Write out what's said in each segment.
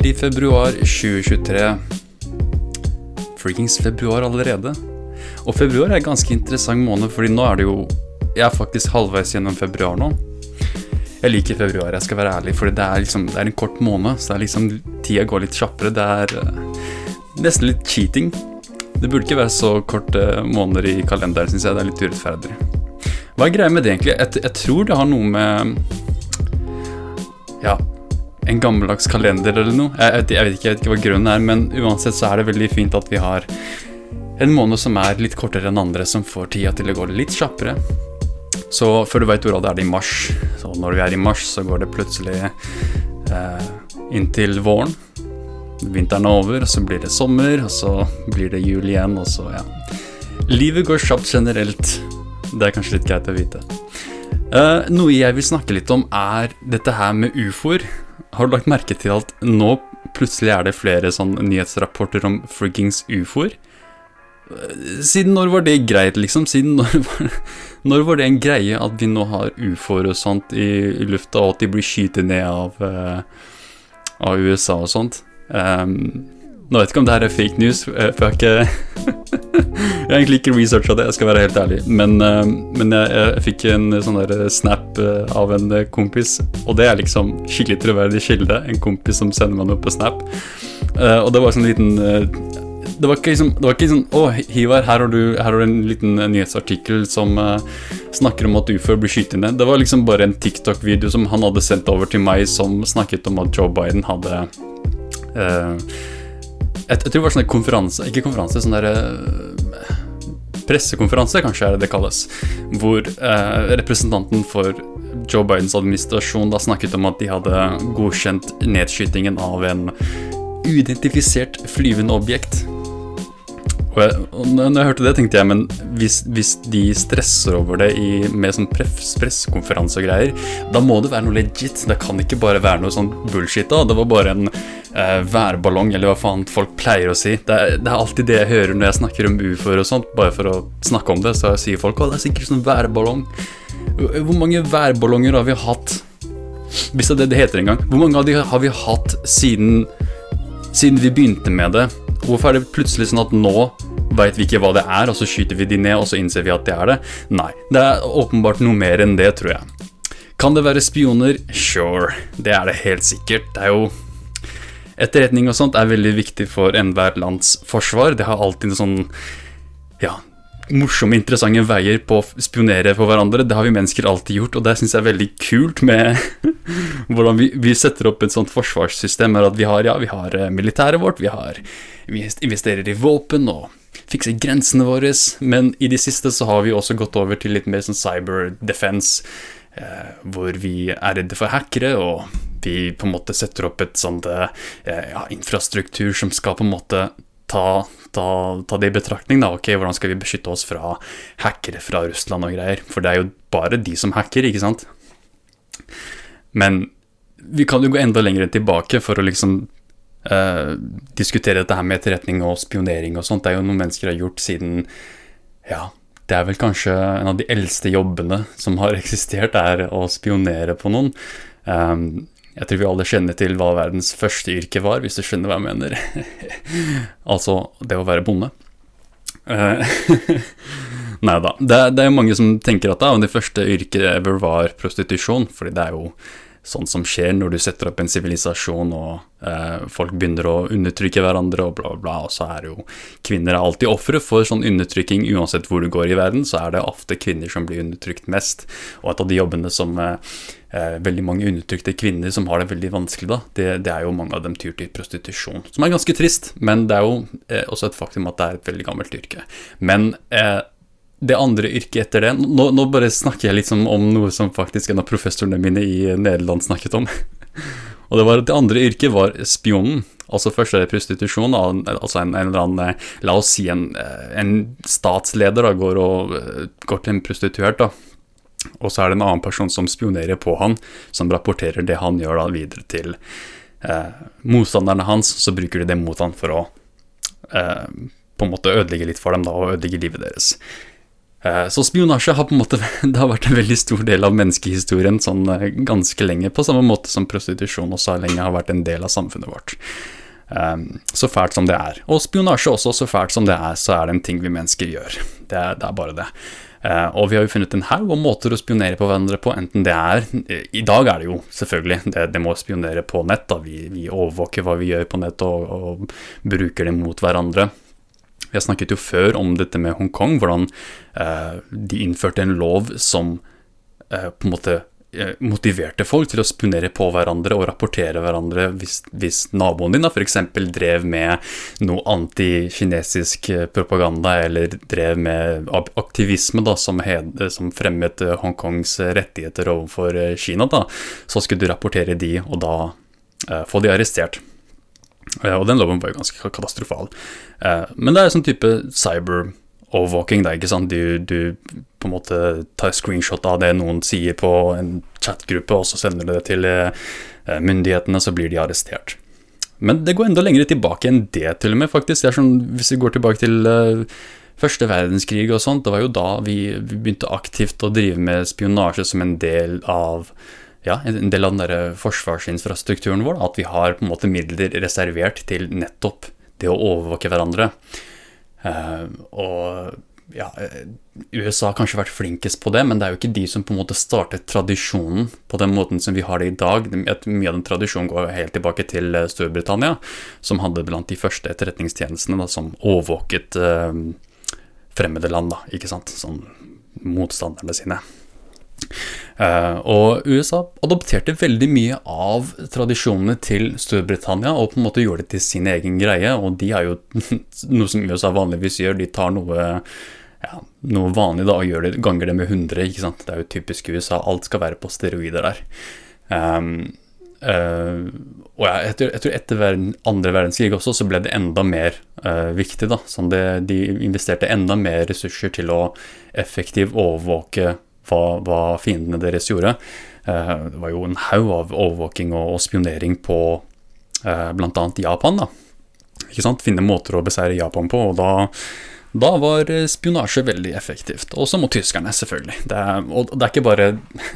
er i februar 2023. Freakings februar allerede. Og februar er en ganske interessant måned, fordi nå er det jo Jeg er faktisk halvveis gjennom februar nå. Jeg liker februar, jeg skal være ærlig, fordi det er, liksom, det er en kort måned. Så det er liksom tida går litt kjappere. Det er uh, nesten litt cheating. Det burde ikke være så korte måneder i kalenderen, syns jeg. Det er litt urettferdig. Hva er greia med det, egentlig? Jeg, jeg, tror det har noe med Ja, en gammeldags kalender eller noe. Jeg, jeg, jeg, vet ikke, jeg vet ikke hva grunnen er, men uansett så er det veldig fint at vi har en måned som er litt kortere enn andre, som får tida til å gå litt kjappere. Så før du veit ordet, er det i mars. Så når vi er i mars, så går det plutselig eh, inntil våren. Vinteren er over, og så blir det sommer, og så blir det jul igjen, og så, ja. Livet går kjapt generelt. Det er kanskje litt greit å vite. Eh, noe jeg vil snakke litt om, er dette her med ufoer. Har du lagt merke til at nå plutselig er det flere sånn nyhetsrapporter om friggings ufoer? Siden når var det greit, liksom? Siden når var, når var det en greie at vi nå har ufoer og sånt i, i, lufta, og at de blir skytet ned av, uh, av USA og sånt? Um, nå vet jeg ikke om det her er fake news, eh, for jeg har ikke Jeg har egentlig ikke researcha det, jeg skal være helt ærlig. Men, uh, men jeg, jeg, fikk en sånn der snap av en kompis, og det er liksom skikkelig troverdig kilde. En kompis som sender meg noe på snap. Og det var sånn liten det var ikke liksom, det var ikke sånn Å, Hivar, her har du, her har du en liten nyhetsartikkel som snakker om at ufoer blir skutt ned. Det var liksom bare en TikTok-video som han hadde sendt over til meg, som snakket om at Joe Biden hadde uh, jeg, tror det var sånn konferanse Ikke konferanse, sånn derre uh, Pressekonferanse, kanskje er det det kalles. Hvor representanten for Joe Bidens administrasjon da snakket om at de hadde godkjent nedskytingen av en uidentifisert flyvende objekt og, jeg, når jeg hørte det, tenkte jeg men hvis, hvis de stresser over det i, med sånn pressekonferanse og greier, da må det være noe legit. Det kan ikke bare være noe sånn bullshit. da Det var bare en eh, værballong, eller hva faen folk pleier å si. Det er, det er, alltid det jeg hører når jeg snakker om ufoer og sånt, bare for å snakke om det. Så sier folk å, det er sikkert sånn værballong. Hvor mange værballonger har vi hatt? Hvis det er det det heter engang. Hvor mange av de har vi hatt siden, siden vi begynte med det? Hvorfor er det plutselig sånn at nå veit vi ikke hva det er, og så skyter vi de ned, og så innser vi at det er det? Nei. Det er åpenbart noe mer enn det, tror jeg. Kan det være spioner? Sure. Det er det helt sikkert. Det er jo Etterretning og sånt er veldig viktig for enhver lands forsvar. Det har alltid en sånn Ja, morsomme, interessante veier på å spionere på hverandre. Det har vi mennesker alltid gjort, og det syns jeg er veldig kult med hvordan vi, vi, setter opp et sånt forsvarssystem. Er at vi har, ja, vi har eh, militæret vårt, vi, har, vi investerer i våpen og fikser grensene våre, men i det siste så har vi også gått over til litt mer sånn cyber defense, eh, hvor vi er redde for hackere, og vi på en måte setter opp et sånt eh, ja, infrastruktur som skal på en måte ta, ta, ta, det i betraktning. da, ok, Hvordan skal vi beskytte oss fra hackere fra Russland og greier? For det er jo bare de som hacker, ikke sant? Men vi kan jo gå enda lenger tilbake for å liksom eh, diskutere dette her med etterretning og spionering og sånt. Det er jo noe mennesker har gjort siden Ja, det er vel kanskje en av de eldste jobbene som har eksistert, er å spionere på noen. Um, jeg tror vi alle kjenner til hva verdens første yrke var, hvis du skjønner hva jeg mener. altså det å være bonde. Uh, Nei da. Det, det, er mange som tenker at det første yrket ever var prostitusjon, fordi det er jo sånn som skjer når du setter opp en sivilisasjon og eh, folk begynner å undertrykke hverandre og bla, bla, bla. Og så er jo kvinner er alltid ofre for sånn undertrykking. Uansett hvor du går i verden, så er det ofte kvinner som blir undertrykt mest. Og et av de jobbene som eh, eh, veldig mange undertrykte kvinner som har det veldig vanskelig, da, det, det, er jo mange av dem tyr til prostitusjon. Som er ganske trist, men det er jo eh, også et faktum at det er et veldig gammelt yrke. Men eh, det andre yrket etter det nå, nå, bare snakker jeg liksom om noe som faktisk en av professorene mine i Nederland snakket om. Og det var at det andre yrket var spionen. Altså først er det prostitusjon. Altså en, eller annen La oss si en, en statsleder da, går, og, går til en prostituert. da og så er det en annen person som spionerer på han, som rapporterer det han gjør da videre til eh, motstanderne hans. Så bruker de det mot han for å eh, på en måte ødelegge litt for dem da, og ødelegge livet deres. Eh, så spionasje har på en måte det har vært en veldig stor del av menneskehistorien sånn eh, ganske lenge, på samme måte som prostitusjon også lenge har vært en del av samfunnet vårt. Um, så fælt som det er. Og spionasje også, så fælt som det er, så er det en ting vi mennesker gjør. Det det er bare det. Uh, og vi har jo funnet en haug om måter å spionere på hverandre på, enten det er I dag er det jo selvfølgelig det, det må spionere på nett. da, Vi, vi overvåker hva vi gjør på nett og, og bruker det mot hverandre. Vi har snakket jo før om dette med Hongkong, hvordan eh, de innførte en lov som eh, på en måte eh, motiverte folk til å spionere på hverandre og rapportere hverandre hvis, hvis naboen din f.eks. drev med noe antikinesisk eh, propaganda eller drev med aktivisme da, som, hed, som fremmet eh, Hongkongs rettigheter overfor Kina, da, så skulle du rapportere de og da eh, få de arrestert. Og den loven var jo ganske katastrofal. Eh, men det er sånn type cyber-overvåking. Du, du på en måte tar screenshot av det noen sier på en chatgruppe, og så sender du det til eh, myndighetene, så blir de arrestert. Men det går enda lenger tilbake enn det, til og med, faktisk. Det er Sånn, hvis vi går tilbake til uh, første verdenskrig og sånt, det var jo da vi begynte aktivt å drive med spionasje som en del av ja, en del av den der forsvarsinfrastrukturen vår, at vi har på en måte midler reservert til nettopp det å overvåke hverandre. Uh, og ja, eh, USA har kanskje vært flinkest på det, men det er jo ikke de som på en måte startet tradisjonen på den måten som vi har det i dag. Mye av den tradisjonen går helt tilbake til eh, Storbritannia, som hadde blant de første etterretningstjenestene da, som overvåket fremmede land, da, ikke sant, sånn motstanderne sine. Uh, og USA adopterte veldig mye av tradisjonene til Storbritannia og på en måte gjorde det til sin egen greie. Og de er jo noe som USA vanligvis gjør. De tar noe, ja, noe vanlig da og det, ganger det med 100. ikke sant? Det er jo typisk USA. Alt skal være på steroider der. Um, uh, og jeg, tror, jeg tror etter verden, andre verdenskrig også så ble det enda mer uh, viktig. da, sånn det, De investerte enda mer ressurser til å effektivt overvåke hva, hva fiendene deres gjorde. Eh, det var jo en haug av overvåking og, spionering på eh, bl.a. Japan. da. Ikke sant? Finne måter å beseire Japan på, og da, da var spionasje veldig effektivt. Også mot tyskerne, selvfølgelig. Det er, og det er ikke bare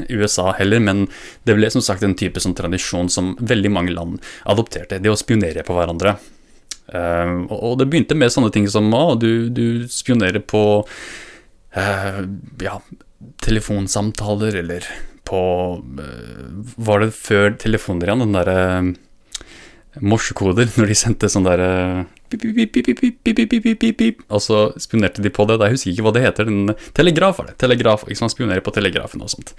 USA heller, men det ble som sagt en type sånn tradisjon som veldig mange land adopterte. Det å spionere på hverandre. Og det begynte med sånne ting som å, du, du spionerer på uh, ja, telefonsamtaler eller på eh, Var det før telefoner igjen, den derre eh, morsekoder, når de sendte sånn derre og så spionerte de på det. Jeg husker ikke hva det heter. Den, telegraf er det. Telegraf, ikke sant? Spionerer på telegrafen og sånt.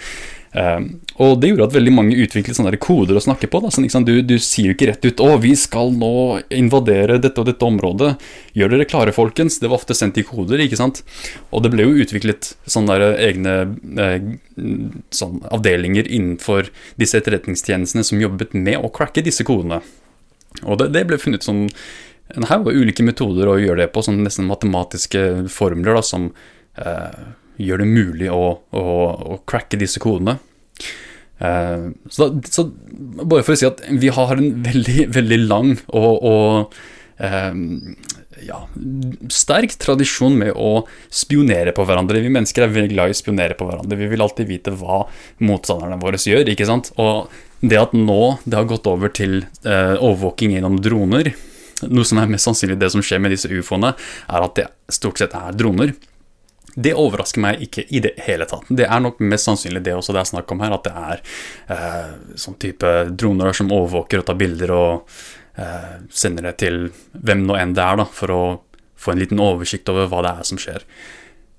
Um, og det gjorde at veldig mange utviklet sånne koder å snakke på. Da. Sånn, du, du, sier jo ikke rett ut 'Å, vi skal nå invadere dette og dette området'. Gjør dere klare, folkens? Det var ofte sendt i koder, ikke sant. Og det ble jo utviklet sånne egne eh, sånn, avdelinger innenfor disse etterretningstjenestene som jobbet med å cracke disse kodene. Og det, det ble funnet sånn en haug av ulike metoder å gjøre det på, sånn nesten matematiske formler da, som eh, gjør det mulig å, å, å cracke disse kodene. Eh, så, da, så, bare for å si at vi har en veldig, veldig lang og, og eh, ja, sterk tradisjon med å spionere på hverandre. Vi mennesker er veldig glad i å spionere på hverandre. Vi vil alltid vite hva motstanderne våre gjør. ikke sant? Og det at nå det har gått over til eh, overvåking gjennom droner, noe som er mest sannsynlig det som skjer med disse ufoene, er at det stort sett er droner. Det overrasker meg ikke i det hele tatt. Det er nok mest sannsynlig det også det er snakk om her, at det er eh, sånn type droner som overvåker og tar bilder og eh, sender det til hvem nå enn det er, da, for å få en liten oversikt over hva det er som skjer.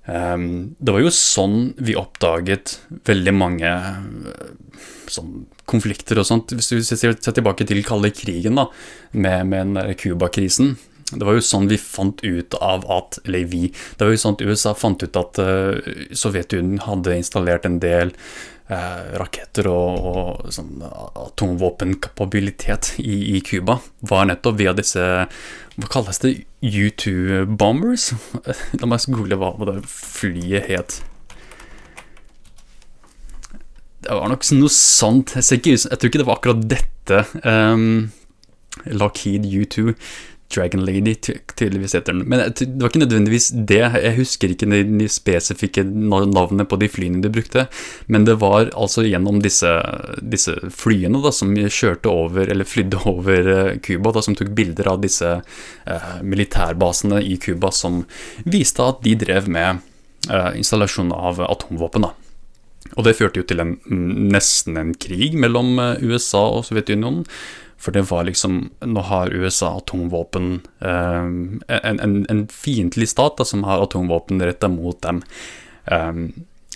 Um, det var jo sånn vi oppdaget veldig mange sånn konflikter og sånt. Hvis du ser tilbake til kalde krigen da, med, med Cuba-krisen. Det var jo sånn vi fant ut av at Eller vi. Det var jo sånn at USA fant ut at uh, Sovjetunionen hadde installert en del uh, raketter og, og sånn atomvåpenkapabilitet i Cuba. Var nettopp via disse Hva kalles det? U2-bombers? La meg google hva det flyet het. Det var nok noe sånt. Jeg, ikke, jeg, tror ikke det var akkurat dette. Um, Lockheed U2. Dragon Lady, tydeligvis heter den. Men det var ikke nødvendigvis det. Jeg husker ikke de spesifikke navnene på de flyene de brukte. Men det var altså gjennom disse, disse flyene da, som kjørte over, eller flydde over Cuba, som tok bilder av disse eh, militærbasene i Cuba, som viste at de drev med eh, installasjon av atomvåpen. da. Og det førte jo til en, nesten en krig mellom eh, USA og Sovjetunionen. For det var liksom Nå har USA atomvåpen um, En, en, en fiendtlig stat da, som har atomvåpen retta mot dem. Um,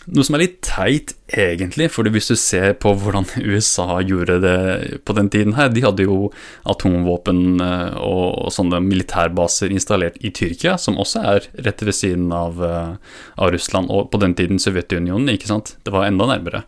noe som er litt teit, egentlig, for hvis du ser på hvordan USA gjorde det på den tiden her De hadde jo atomvåpen eh, og, sånne militærbaser installert i Tyrkia, som også er rett ved siden av, av Russland, og på den tiden Sovjetunionen, ikke sant? Det var enda nærmere.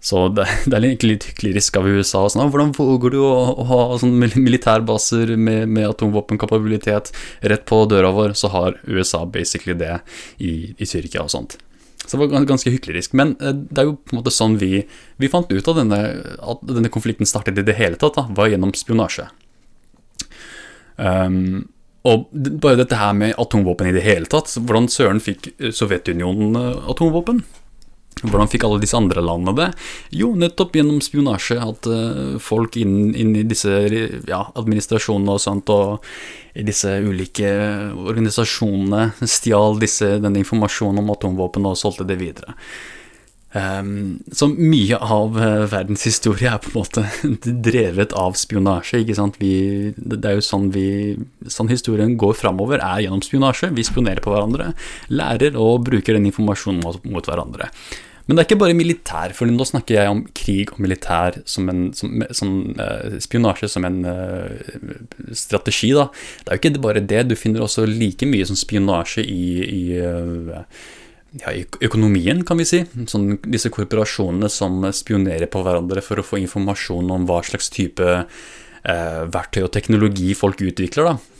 Så det, det, er egentlig litt hyklerisk av USA. Og sånn, hvordan våger du å, å ha sånn militærbaser med, med, atomvåpenkapabilitet rett på døra vår? Så har USA basically det i, i Tyrkia og sånt. Så det var ganske hyklerisk. Men eh, det er jo på en måte sånn vi, vi fant ut av denne, at denne konflikten startet i det hele tatt, da, var gjennom spionasje. Um, og bare dette her med atomvåpen i det hele tatt, hvordan søren fikk Sovjetunionen eh, atomvåpen? Hvordan fikk alle disse andre landene det? Jo, nettopp gjennom spionasje. At uh, folk inn, inn, i disse ja, administrasjonene og sånt, og i disse ulike organisasjonene stjal disse, denne informasjonen om atomvåpen og solgte det videre. Um, så mye av verdenshistorie verdens historie er på en måte drevet av spionasje. ikke sant? Vi, det er jo sånn, vi, sånn historien går framover, er gjennom spionasje. Vi spionerer på hverandre, lærer og bruker den informasjonen mot, mot hverandre. Men det er ikke bare militær, for nå snakker jeg om krig og militær som en som, som, eh, spionasje som en eh, strategi. da. Det er jo ikke bare det, du finner også like mye som spionasje i, i uh, ja, økonomien, kan vi si. Sånn, disse korporasjonene som spionerer på hverandre for å få informasjon om hva slags type eh, verktøy og teknologi folk utvikler. da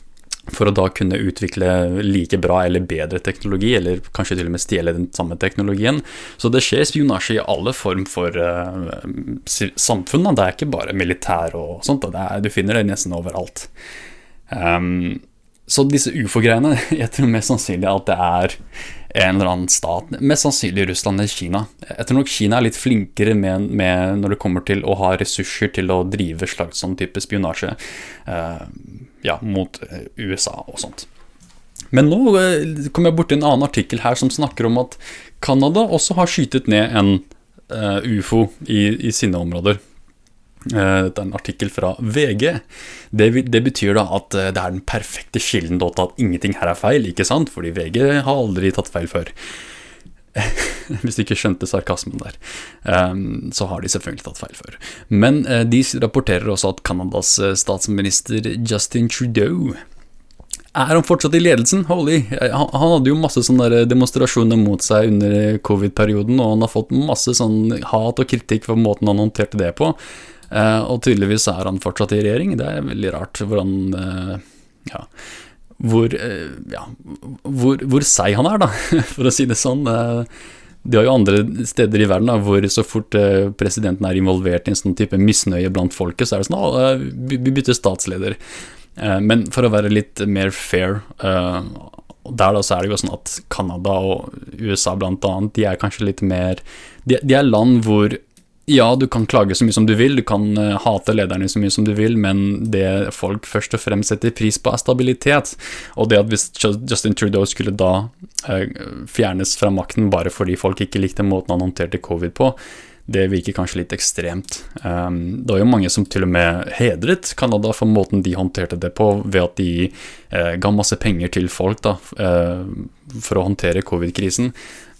for å da kunne utvikle like bra eller bedre teknologi, eller kanskje til og med stjele den samme teknologien. Så det skjer spionasje i alle form for uh, samfunn. Det er ikke bare militær og sånt, er, du finner det nesten overalt. Um, så disse ufo-greiene, jeg tror mest sannsynlig at det er en eller annen stat, mest sannsynlig Russland eller Kina. Jeg tror nok Kina er litt flinkere med, med når det kommer til å ha ressurser til å drive slags sånn type spionasje. Uh, ja, mot eh, USA og sånt. Men nå eh, kom jeg borti en annen artikkel her som snakker om at Canada også har skytet ned en uh, ufo i, i, sine områder. Uh, det er en artikkel fra VG. Det, det betyr da at det er den perfekte kilden til at ingenting her er feil, ikke sant? Fordi VG har aldri tatt feil før. Hvis du ikke skjønte sarkasmen der, um, så har de selvfølgelig tatt feil før. Men uh, de rapporterer også at Canadas uh, statsminister Justin Trudeau er han fortsatt i ledelsen? Holy. Han, han hadde jo masse sånne demonstrasjoner mot seg under covid-perioden, og han har fått masse sånn hat og kritikk for måten han håndterte det på. Og tydeligvis er han fortsatt i regjering. Det er veldig rart hvordan ja, hvor, eh, ja, hvor, hvor seig han er, da, for å si det sånn. De det er jo andre steder i verden da, hvor så fort eh, presidenten er involvert i en sånn type misnøye blant folket, så er det sånn at vi bytter statsleder. Men for å være litt mer fair der da så er det jo sånn at Canada og USA blant annet, de er kanskje litt mer De, de er land hvor ja, du kan klage så mye som du vil, du kan uh, hate lederne så mye som du vil, men det folk først og fremst setter pris på, er stabilitet. Og det at hvis Justin Trudeau skulle da uh, fjernes fra makten bare fordi folk ikke likte måten han håndterte covid på, det virker kanskje litt ekstremt. Um, det var jo mange som til og med hedret Canada for måten de håndterte det på, ved at de uh, ga masse penger til folk da, for å håndtere covid-krisen.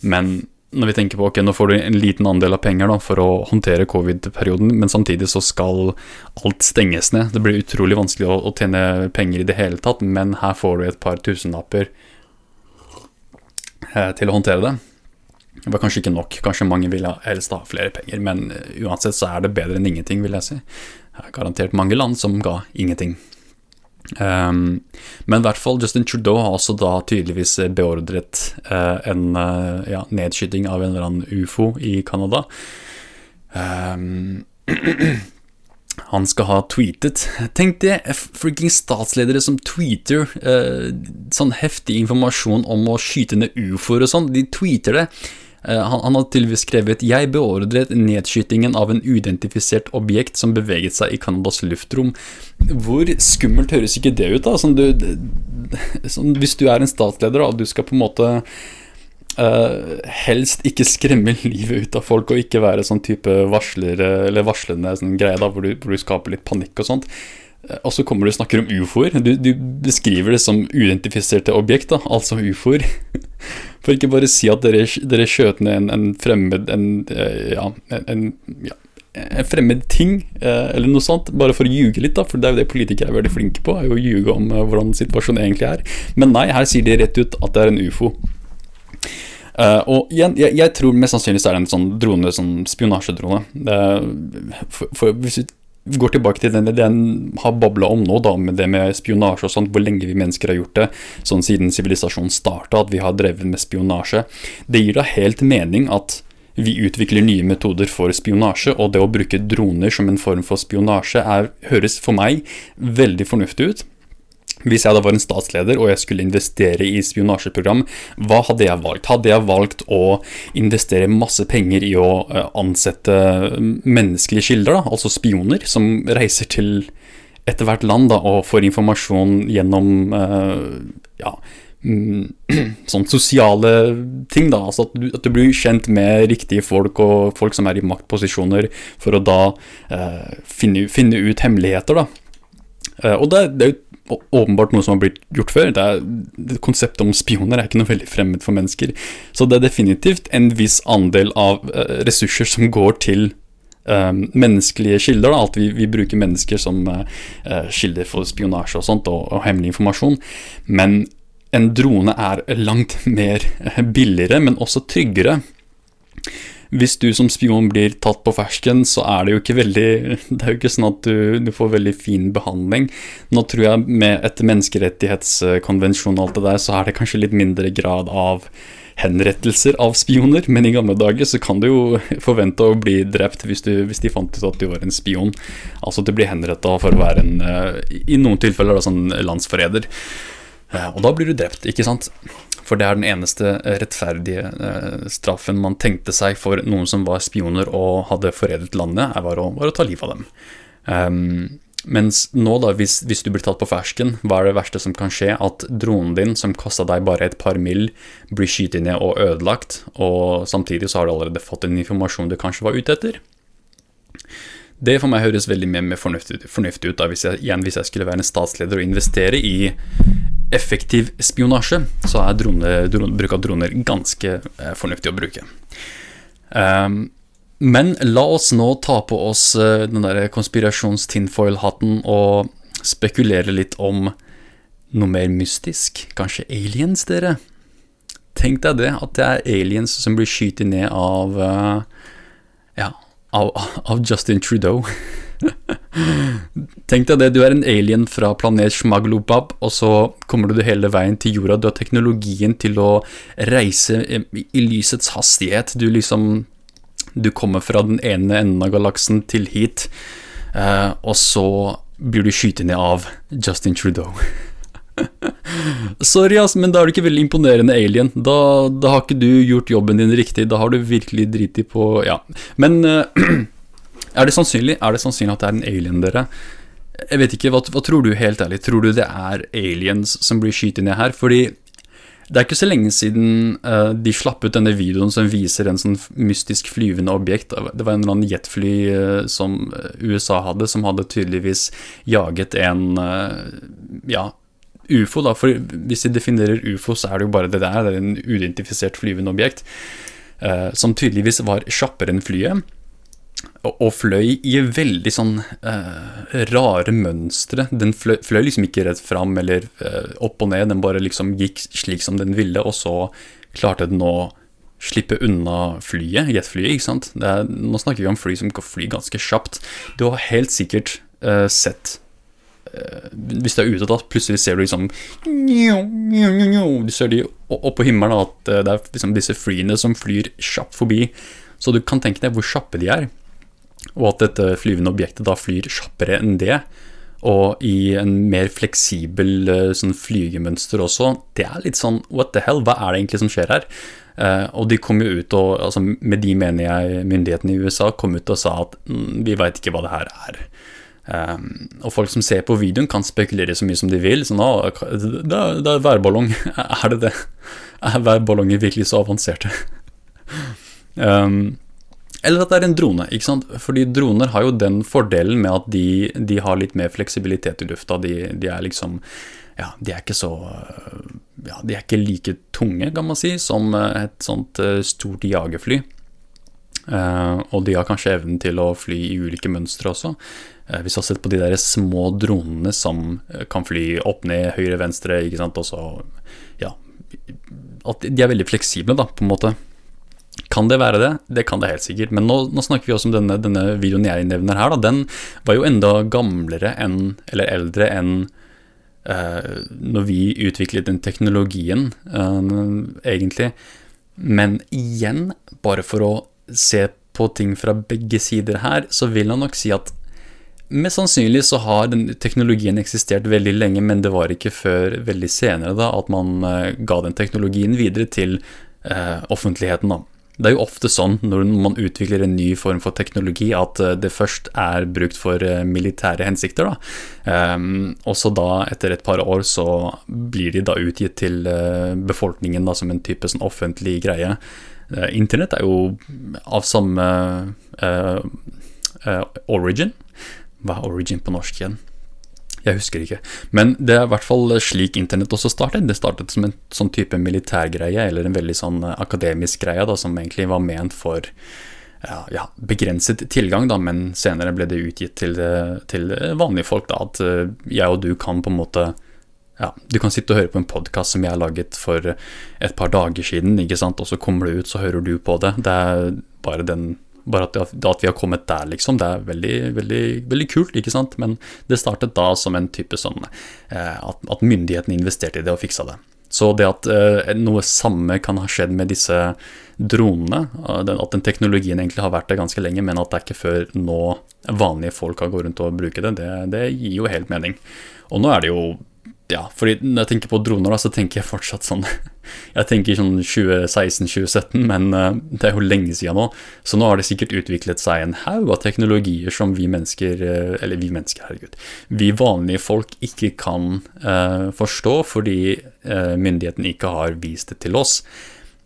Men når vi tenker på ok, nå får du en liten andel av penger da, for å håndtere covid-perioden, men samtidig så skal alt stenges ned. Det blir utrolig vanskelig å, å, tjene penger i det hele tatt, men her får du et par tusenlapper eh, til å håndtere det. Det var kanskje ikke nok, kanskje mange ville helst ha flere penger, men uh, uansett så er det bedre enn ingenting, vil jeg si. Det er garantert mange land som ga ingenting. Um, men i hvert fall Justin Trudeau har også da tydeligvis beordret uh, en uh, ja, nedskyting av en eller annen ufo i Canada. Um, han skal ha tweetet. Tenk det, freaking statsledere som tweeter uh, sånn heftig informasjon om å skyte ned ufoer og sånn. De tweeter det. Eh, han, han har tydeligvis skrevet 'Jeg beordret nedskytingen av en uidentifisert objekt som beveget seg i Canadas luftrom'. Hvor skummelt høres ikke det ut, da? Sånn du, sånn, hvis du er en statsleder og du skal på en måte Uh, helst ikke skremme livet ut av folk og ikke være sånn type varsler, eller varslende sånn greie da, hvor du, hvor du, skaper litt panikk og sånt. Uh, og så kommer du og snakker om ufoer. Du, du, beskriver det som uidentifiserte objekt, da, altså ufoer. For ikke bare si at dere, dere skjøt ned en, en, fremmed en, uh, ja, en, ja, en fremmed ting, eller noe sånt, bare for å ljuge litt, da, for det er jo det politikere er veldig flinke på, er jo å ljuge om hvordan situasjonen egentlig er. Men nei, her sier de rett ut at det er en ufo. Uh, og igjen, jeg, jeg, tror mest sannsynlig så er det en sånn drone, sånn spionasjedrone. Uh, for, for, hvis vi går tilbake til den ideen har babla om nå, da, med det med spionasje og sånt, hvor lenge vi mennesker har gjort det, sånn siden sivilisasjonen starta, at vi har drevet med spionasje. Det gir da helt mening at vi utvikler nye metoder for spionasje, og det å bruke droner som en form for spionasje er, høres for meg veldig fornuftig ut. Hvis jeg da var en statsleder og jeg skulle investere i spionasjeprogram, hva hadde jeg valgt? Hadde jeg valgt å investere masse penger i å eh, ansette menneskelige kilder, altså spioner, som reiser til etter hvert land da, og får informasjon gjennom uh, ja, mm, sånn sosiale ting, da. Altså at du, at du, blir kjent med riktige folk og folk som er i maktposisjoner, for å da uh, finne, finne, ut hemmeligheter, da. Uh, og det, det er jo åpenbart noe som har blitt gjort før. Det er, det Konseptet om spioner er ikke noe veldig fremmed for mennesker. Så det er definitivt en viss andel av uh, ressurser som går til uh, menneskelige kilder. Da. At vi, vi, bruker mennesker som uh, kilder for spionasje og sånt, og, og, hemmelig informasjon. Men en drone er langt mer billigere, men også tryggere hvis du som spion blir tatt på fersken, så er det jo ikke veldig Det er jo ikke sånn at du, du får veldig fin behandling. Nå tror jeg med et menneskerettighetskonvensjon og alt det der, så er det kanskje litt mindre grad av henrettelser av spioner, men i gamle dager så kan du jo forvente å bli drept hvis, du, hvis de fant ut at du var en spion. Altså at du blir henretta for å være en eh, I noen tilfeller da, sånn landsforræder. Eh, og da blir du drept, ikke sant? For det er den eneste rettferdige eh, straffen man tenkte seg for noen som var spioner og hadde forrædet landet, var var å ta livet av dem. Um, mens nå, da, hvis, hvis, du blir tatt på fersken, hva er det verste som kan skje? At dronen din, som kosta deg bare et par mill., blir skutt ned og ødelagt, og samtidig så har du allerede fått en informasjon du kanskje var ute etter? Det for meg høres veldig mer fornuftig, fornuftig, ut da, hvis jeg, igjen, hvis jeg skulle være en statsleder og investere i effektiv spionasje, så er drone, drone, bruk av droner ganske eh, fornuftig å bruke. Um, men la oss nå ta på oss uh, den der konspirasjons-tinfoil-hatten og spekulere litt om noe mer mystisk. Kanskje aliens, dere? Tenk deg det, at det er aliens som blir skutt ned av uh, Ja, av, av Justin Trudeau. Tenk deg det, du er en alien fra planet Shmaglobab, og så kommer du hele veien til jorda. Du har teknologien til å reise i lysets hastighet. Du liksom Du kommer fra den ene enden av galaksen til hit, uh, og så blir du skutt ned av Justin Trudeau. Sorry, ass, men da er du ikke veldig imponerende alien. Da, da, har ikke du gjort jobben din riktig. Da har du virkelig driti på Ja. Men uh, Er det sannsynlig Er det sannsynlig at det er en alien, dere? Jeg vet ikke, hva, hva, tror du helt ærlig? Tror du det er aliens som blir skutt ned her? Fordi det er ikke så lenge siden uh, de slapp ut denne videoen som viser en sånn mystisk flyvende objekt. Det var en eller annen jetfly uh, som eh, USA hadde, som hadde tydeligvis jaget en uh, ja, ufo. da, for Hvis de definerer ufo, så er det jo bare det der. Det er en uidentifisert flyvende objekt. som tydeligvis var kjappere enn flyet og fløy i veldig sånn uh, rare mønstre. Den fløy, fløy, liksom ikke rett fram eller uh, opp og ned, den bare liksom gikk slik som den ville, og så klarte den å slippe unna flyet, jetflyet, ikke sant. Er, nå snakker vi om fly som kan fly ganske kjapt. Du har helt sikkert uh, sett hvis du er ute, da plutselig ser du liksom Du ser de oppå himmelen, at det er liksom disse flyene som flyr kjapt forbi. Så du kan tenke deg hvor kjappe de er. Og at dette flyvende objektet da flyr kjappere enn det, og i en mer fleksibel eh, sånn flygemønster også, det er litt sånn what the hell, hva er det egentlig som skjer her? Uh, og de kom jo ut og, altså med de mener jeg myndighetene i USA kom ut og sa at mm, vi veit ikke hva det her er. Um, og folk som ser på videoen, kan spekulere så mye som de vil. Sånn, ah, det, er, det er værballong. er det det? Er værballonger virkelig så avanserte? um, eller at det er en drone. ikke sant? Fordi droner har jo den fordelen med at de, de har litt mer fleksibilitet i lufta. De, de, er liksom Ja, de er ikke så Ja, de er ikke like tunge, kan man si, som et sånt eh, stort jagerfly. Uh, og de har kanskje evnen til å fly i ulike mønstre også. Uh, hvis du har sett på de der små dronene som kan fly opp, ned, høyre, venstre, ikke sant, og så Ja. At de er veldig fleksible, da, på en måte. Kan det være det? Det kan det helt sikkert. Men nå, nå snakker vi også om denne, denne, videoen jeg nevner her. Da. Den var jo enda gamlere enn, eller eldre enn uh, når vi utviklet den teknologien, uh, egentlig. Men igjen, bare for å se på ting fra begge sider her, så vil jeg nok si at Mest sannsynlig så har den teknologien eksistert veldig lenge, men det var ikke før veldig senere da at man uh, ga den teknologien videre til uh, offentligheten. da. Det er jo ofte sånn når man utvikler en ny form for teknologi, at eh, det først er brukt for eh, militære hensikter. Da. Um, og så da, etter et par år, så blir de da utgitt til uh, befolkningen da, som en type sånn offentlig greie. Uh, Internett er jo av samme uh, origin. Hva er origin på norsk igjen? Jeg husker ikke. Men det er i hvert fall slik internett også startet. Det startet som en sånn type militærgreie, eller en veldig sånn eh, akademisk greie, da, som egentlig var ment for ja, ja, begrenset tilgang, da, men senere ble det utgitt til, eh, til vanlige folk. Da, at eh, jeg og du kan på en måte ja, Du kan sitte og høre på en podkast som jeg har laget for et par dager siden, ikke sant? og så kommer det ut, så hører du på det. Det er bare den bare at, at, vi har kommet der, liksom. Det er veldig, veldig, veldig kult, ikke sant. Men det startet da som en type sånn eh, at, at myndighetene investerte i det og fiksa det. Så det at eh, noe samme kan ha skjedd med disse dronene, at den teknologien egentlig har vært der ganske lenge, men at det er ikke før nå vanlige folk har gått rundt og bruker det, det, det gir jo helt mening. Og nå er det jo ja, fordi når jeg tenker på droner, da, så tenker jeg fortsatt sånn Jeg tenker sånn 2016-2017, men uh, det er jo lenge siden nå. Så nå har det sikkert utviklet seg en haug av teknologier som vi mennesker uh, Eller vi mennesker, herregud. Vi vanlige folk ikke kan uh, forstå fordi myndighetene ikke har vist det til oss.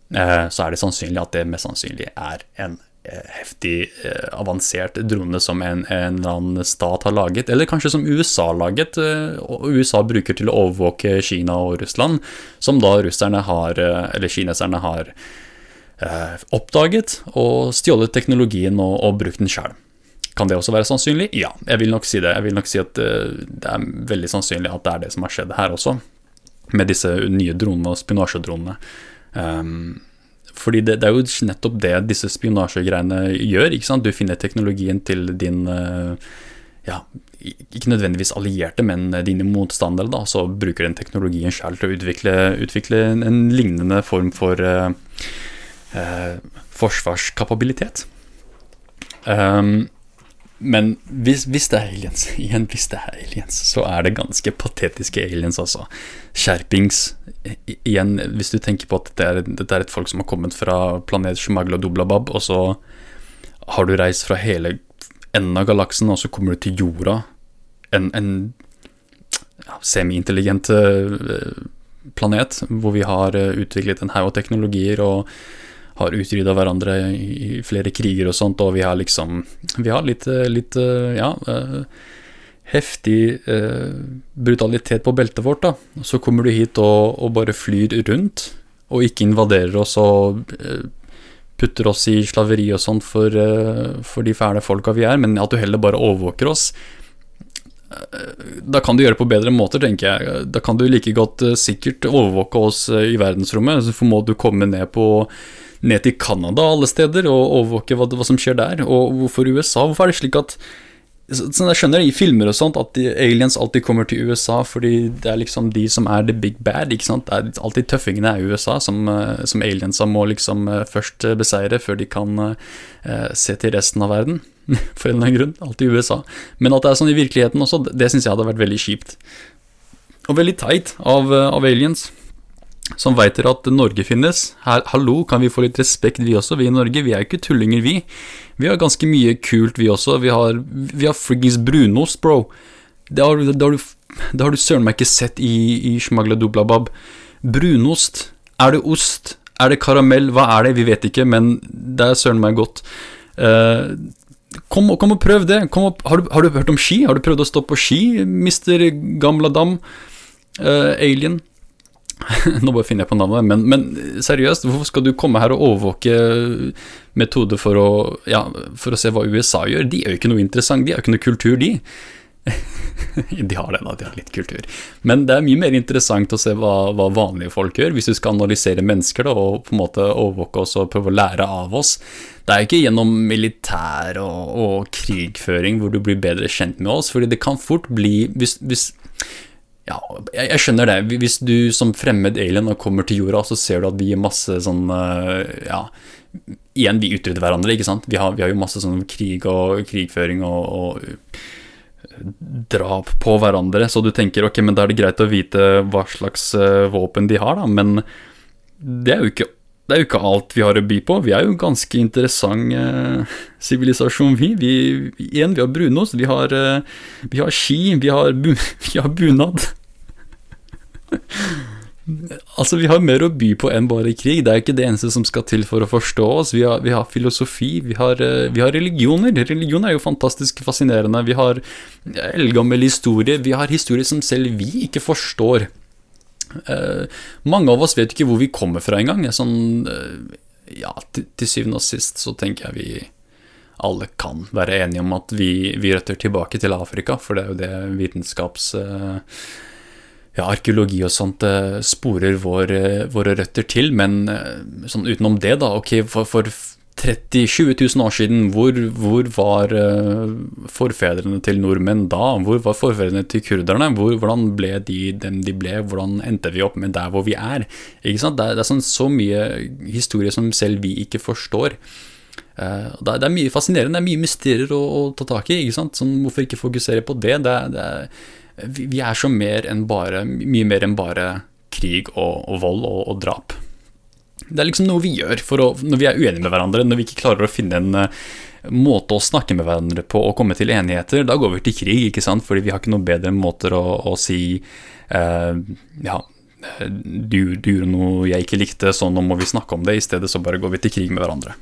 så er det sannsynlig at det mest sannsynlig er en Eh, heftig eh, avansert drone som en, en, eller annen stat har laget, eller kanskje som USA har laget, eh, og USA bruker til å overvåke Kina og Russland, som da russerne har, eh, eller kineserne har eh, oppdaget og stjålet teknologien og, og brukt den sjøl. Kan det også være sannsynlig? Ja, jeg vil nok si det. Jeg vil nok si at eh, det er veldig sannsynlig at det er det som har skjedd her også, med disse nye dronene og spinasjedronene. Um, fordi det, det, er jo nettopp det disse spionasjegreiene gjør. ikke sant? Du finner teknologien til din eh, ja, ikke nødvendigvis allierte, men dine motstandere. da, Så bruker den teknologien sjøl til å utvikle, utvikle, en lignende form for uh, uh, forsvarskapabilitet. Um, men hvis, hvis, det er aliens, igjen hvis det er aliens, så er det ganske patetiske aliens, altså. Skjerpings. Igjen, hvis du tenker på at dette er, dette er et folk som har kommet fra planet Shumagla Dublabab, og så har du reist fra hele enden av galaksen, og så kommer du til jorda. En, en ja, semi-intelligent eh, planet hvor vi har eh, utviklet en haug av teknologier og har utrydda hverandre i flere kriger og sånt, og vi har liksom Vi har litt, eh, litt eh, ja, eh, heftig brutalitet på beltet vårt, da. Så kommer du hit og, og bare flyr rundt, og ikke invaderer oss og putter oss i slaveri og sånt for, for de fæle folka vi er, men at du heller bare overvåker oss. Da kan du gjøre det på bedre måter, tenker jeg. Da kan du like godt sikkert overvåke oss i verdensrommet. Så må du komme ned på ned til Canada alle steder og overvåke hva, hva, som skjer der. Og hvorfor USA? Hvorfor er det slik at Sånn jeg skjønner i filmer og sånt at aliens alltid kommer til USA fordi det er liksom de som er the big bad. ikke sant? Det er alltid tøffingene i USA som, eh, som aliensa må liksom eh, først beseire før de kan se til resten av verden. For en eller annen grunn. Alltid USA. Men at det er sånn i virkeligheten også, det syns jeg hadde vært veldig kjipt. Og veldig teit av, av aliens som veit dere at Norge finnes. Her, hallo, kan vi få litt respekt, vi også? Vi i Norge, vi er ikke tullinger, vi. Vi har ganske mye kult, vi også. Vi har, har friggings brunost, bro. Det har, det har, du, du søren meg ikke sett i, i Shmagladublabab. Brunost. Er det ost? Er det karamell? Hva er det? Vi vet ikke, men det er søren meg godt. Uh, kom, kom, og prøv det. Og, har, du, har, du, hørt om ski? Har du prøvd å stå på ski, mister Gamladam? Uh, alien? Nå bare finner jeg på navnet, men, men, seriøst, hvorfor skal du komme her og overvåke metoder for å, ja, for å se hva USA gjør? De er jo ikke noe interessant, de har jo ikke noe kultur, de. de har det, da, de har litt kultur. Men det er mye mer interessant å se hva, hva vanlige folk gjør, hvis du skal analysere mennesker da, og på en måte overvåke oss og prøve å lære av oss. Det er ikke gjennom militær og, og krigføring hvor du blir bedre kjent med oss, fordi det kan fort bli hvis, hvis ja, jeg, jeg, skjønner det. Hvis du som fremmed alien kommer til jorda, så ser du at vi gir masse sånn eh, Ja, igjen, vi utrydder hverandre, ikke sant. Vi har, vi har, jo masse sånn krig og krigføring og, og, drap på hverandre, så du tenker ok, men da er det greit å vite hva slags uh, våpen de har, da, men det er jo ikke det er jo ikke alt vi har å by på. Vi er jo en ganske interessant eh, sivilisasjon, vi. vi. Igjen, vi har brunost, vi har, eh, vi har ski, vi har, bu vi har bunad. altså, vi har mer å by på enn bare krig. Det er ikke det eneste som skal til for å forstå oss. Vi har, vi har filosofi, vi har, eh, vi har, religioner. Religion er jo fantastisk fascinerende. Vi har eldgammel historie. Vi har historie som selv vi ikke forstår. Uh, mange av oss vet ikke hvor vi kommer fra engang. Sånn, uh, ja, til, syvende og sist så tenker jeg vi alle kan være enige om at vi, vi røtter tilbake til Afrika, for det er jo det vitenskaps... Uh, ja, arkeologi og sånt sporer vår, våre røtter til, men sånn utenom det, da, ok, for, for 30 20 000 år siden, hvor, hvor var uh, forfedrene til nordmenn da? Hvor var forfedrene til kurderne? Hvor, hvordan ble de dem de ble? Hvordan endte vi opp med der hvor vi er? Det er, det er sånn, så mye historie som selv vi ikke forstår. Uh, det, er, mye fascinerende, det er mye mysterier å, å ta tak i. Ikke? Sånn, hvorfor ikke fokusere på det? det, det vi, vi, er så mer enn bare, mye mer enn bare krig og, og vold og, og drap. Det er liksom noe vi gjør å, når vi er uenige med hverandre, når vi ikke klarer å finne en uh, måte å snakke med hverandre på og komme til enigheter. Da går vi til krig, ikke sant, fordi vi har ikke noen bedre måter å, å si uh, Ja, du, du, gjorde noe jeg ikke likte, så nå må vi snakke om det. I stedet så bare går vi til krig med hverandre.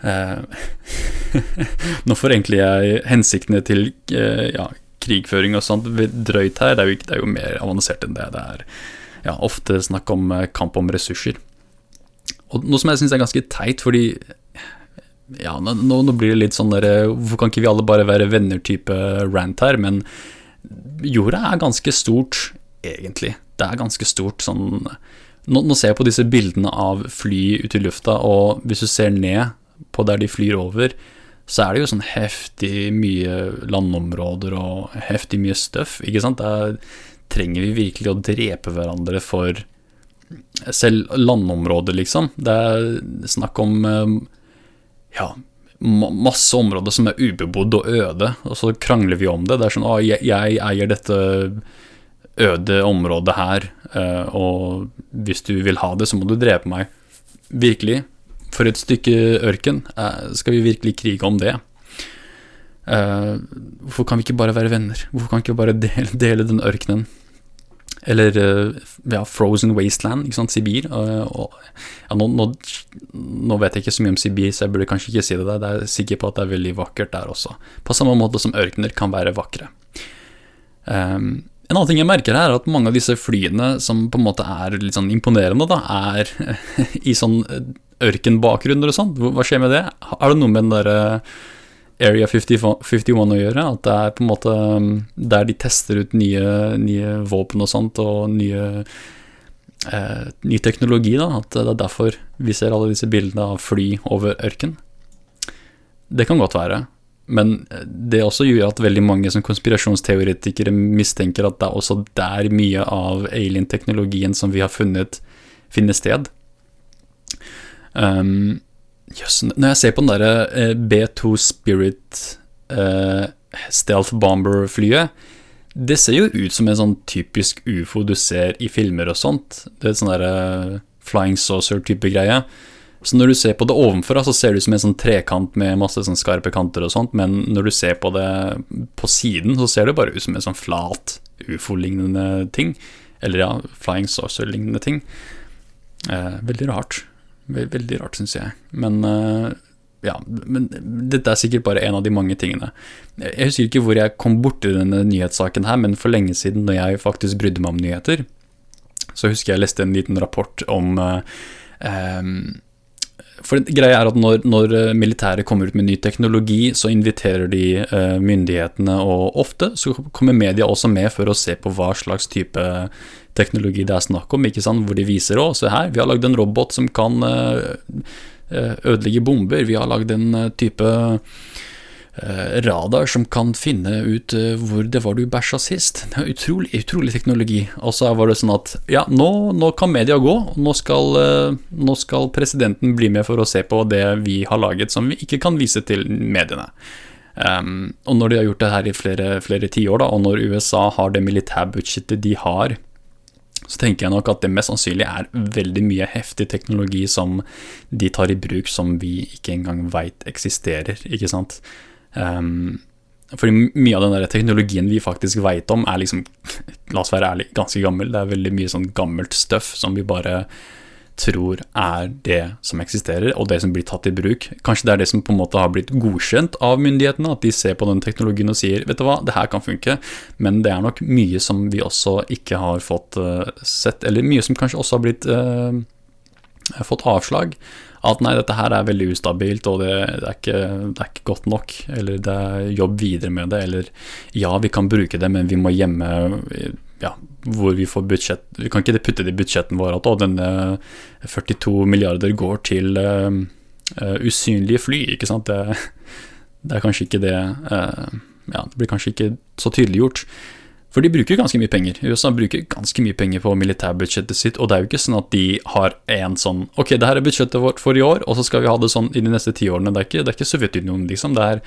Uh, nå forenkler jeg hensiktene til ja, krigføring og sånt drøyt her. Det er, jo, det er jo mer avansert enn det. Det er ja, ofte snakk om kamp om ressurser. Og noe som jeg syns er ganske teit, fordi ja, nå, nå, blir det litt sånn der Hvorfor kan ikke vi alle bare være venner-type rant her? Men jorda er ganske stort, egentlig. Det er ganske stort sånn nå, nå, ser jeg på disse bildene av fly ute i lufta, og hvis du ser ned på der de flyr over, så er det jo sånn heftig mye landområder og heftig mye støff, ikke sant? Der trenger vi virkelig å drepe hverandre for selv landområder, liksom. Det er snakk om eh, ja, masse områder som er ubebodd og øde, og så krangler vi om det. Det er sånn Å, jeg, jeg, eier dette øde området her, eh, og hvis du vil ha det, så må du drepe meg. Virkelig. For et stykke ørken. Eh, skal vi virkelig krige om det? Hvorfor kan vi ikke bare være venner? Hvorfor kan vi ikke bare dele, dele den ørkenen? Eller eh, ja, Frozen Wasteland, ikke sant, Sibir. Og, og, ja, nå, nå, nå, vet jeg ikke så mye om Sibir, så jeg burde kanskje ikke si det. Der. Jeg er sikker på at det er veldig vakkert der også. På samme måte som ørkener kan være vakre. Um, en annen ting jeg merker her, er at mange av disse flyene som på en måte er litt sånn imponerende, da, er i sånn ørkenbakgrunner og sånn. Hva skjer med det? Er det noe med den derre Area 51 å gjøre. At det er på en måte um, der de tester ut nye, nye våpen og sånt, og nye, eh, ny teknologi. da, At det er derfor vi ser alle disse bildene av fly over ørken. Det kan godt være. Men det også gjør at veldig mange som konspirasjonsteoretikere mistenker at det er også der mye av alien-teknologien som vi har funnet, finner sted. Um, yes, når jeg ser på den derre eh, B2 Spirit uh, Stealth Bomber-flyet, det ser jo ut som en sånn typisk ufo du ser i filmer og sånt. Det er sånn derre flying saucer-type greie. Så når du ser på det ovenfra, så ser det ut som en sånn trekant med masse sånn skarpe kanter og sånt, men når du ser på det på siden, så ser det bare ut som en sånn flat ufo-lignende ting. Eller ja, flying saucer-lignende ting. Eh, veldig rart. Veldig rart, syns jeg. Men eh, ja, men dette er sikkert bare en av de mange tingene. Jeg husker ikke hvor jeg kom borti denne nyhetssaken her, men for lenge siden, når jeg faktisk brydde meg om nyheter, så husker jeg leste en liten rapport om eh, for greia er at når, når eh, militæret kommer ut med ny teknologi, så inviterer de uh, myndighetene, og ofte så kommer media også med for å se på hva slags type teknologi det er snakk om, ikke sant? hvor de viser å, se her, vi har lagd en robot som kan uh, ødelegge bomber, vi har lagd en type Eh, radar som kan finne ut eh, hvor det var du bæsja sist. Det er utrolig, utrolig teknologi. Og så var det sånn at ja, nå, nå kan media gå. Nå skal, eh, nå skal, presidenten bli med for å se på det vi har laget som vi ikke kan vise til mediene. Um, og når de har gjort det her i flere, flere tiår, og når USA har det militærbudsjettet de har, så tenker jeg nok at det mest sannsynlig er veldig mye heftig teknologi som de tar i bruk som vi ikke engang veit eksisterer, ikke sant. Um, fordi mye av den der teknologien vi faktisk veit om, er liksom, la oss være ærlig, ganske gammel. Det er veldig mye sånn gammelt støff som vi bare tror er det som eksisterer, og det som blir tatt i bruk. Kanskje det er det som på en måte har blitt godkjent av myndighetene, at de ser på den teknologien og sier vet du hva, det her kan funke, men det er nok mye som vi også ikke har fått uh, sett, eller mye som kanskje også har blitt uh, fått avslag at nei, dette her er veldig ustabilt, og det, det, er ikke, det, er ikke, godt nok, eller det er jobb videre med det, eller ja, vi kan bruke det, men vi må gjemme ja, hvor vi får budsjett Vi kan ikke putte det i budsjetten vår at å, denne 42 milliarder går til uh, usynlige fly, ikke sant. Det, det, er kanskje ikke det uh, Ja, det blir kanskje ikke så tydeliggjort. For de bruker ganske mye penger. USA bruker ganske mye penger på militærbudsjettet sitt, og det er jo ikke sånn at de har en sånn Ok, det her er budsjettet vårt for i år, og så skal vi ha det sånn i de neste ti årene. Det er ikke, det er ikke Sovjetunionen, liksom. Det er,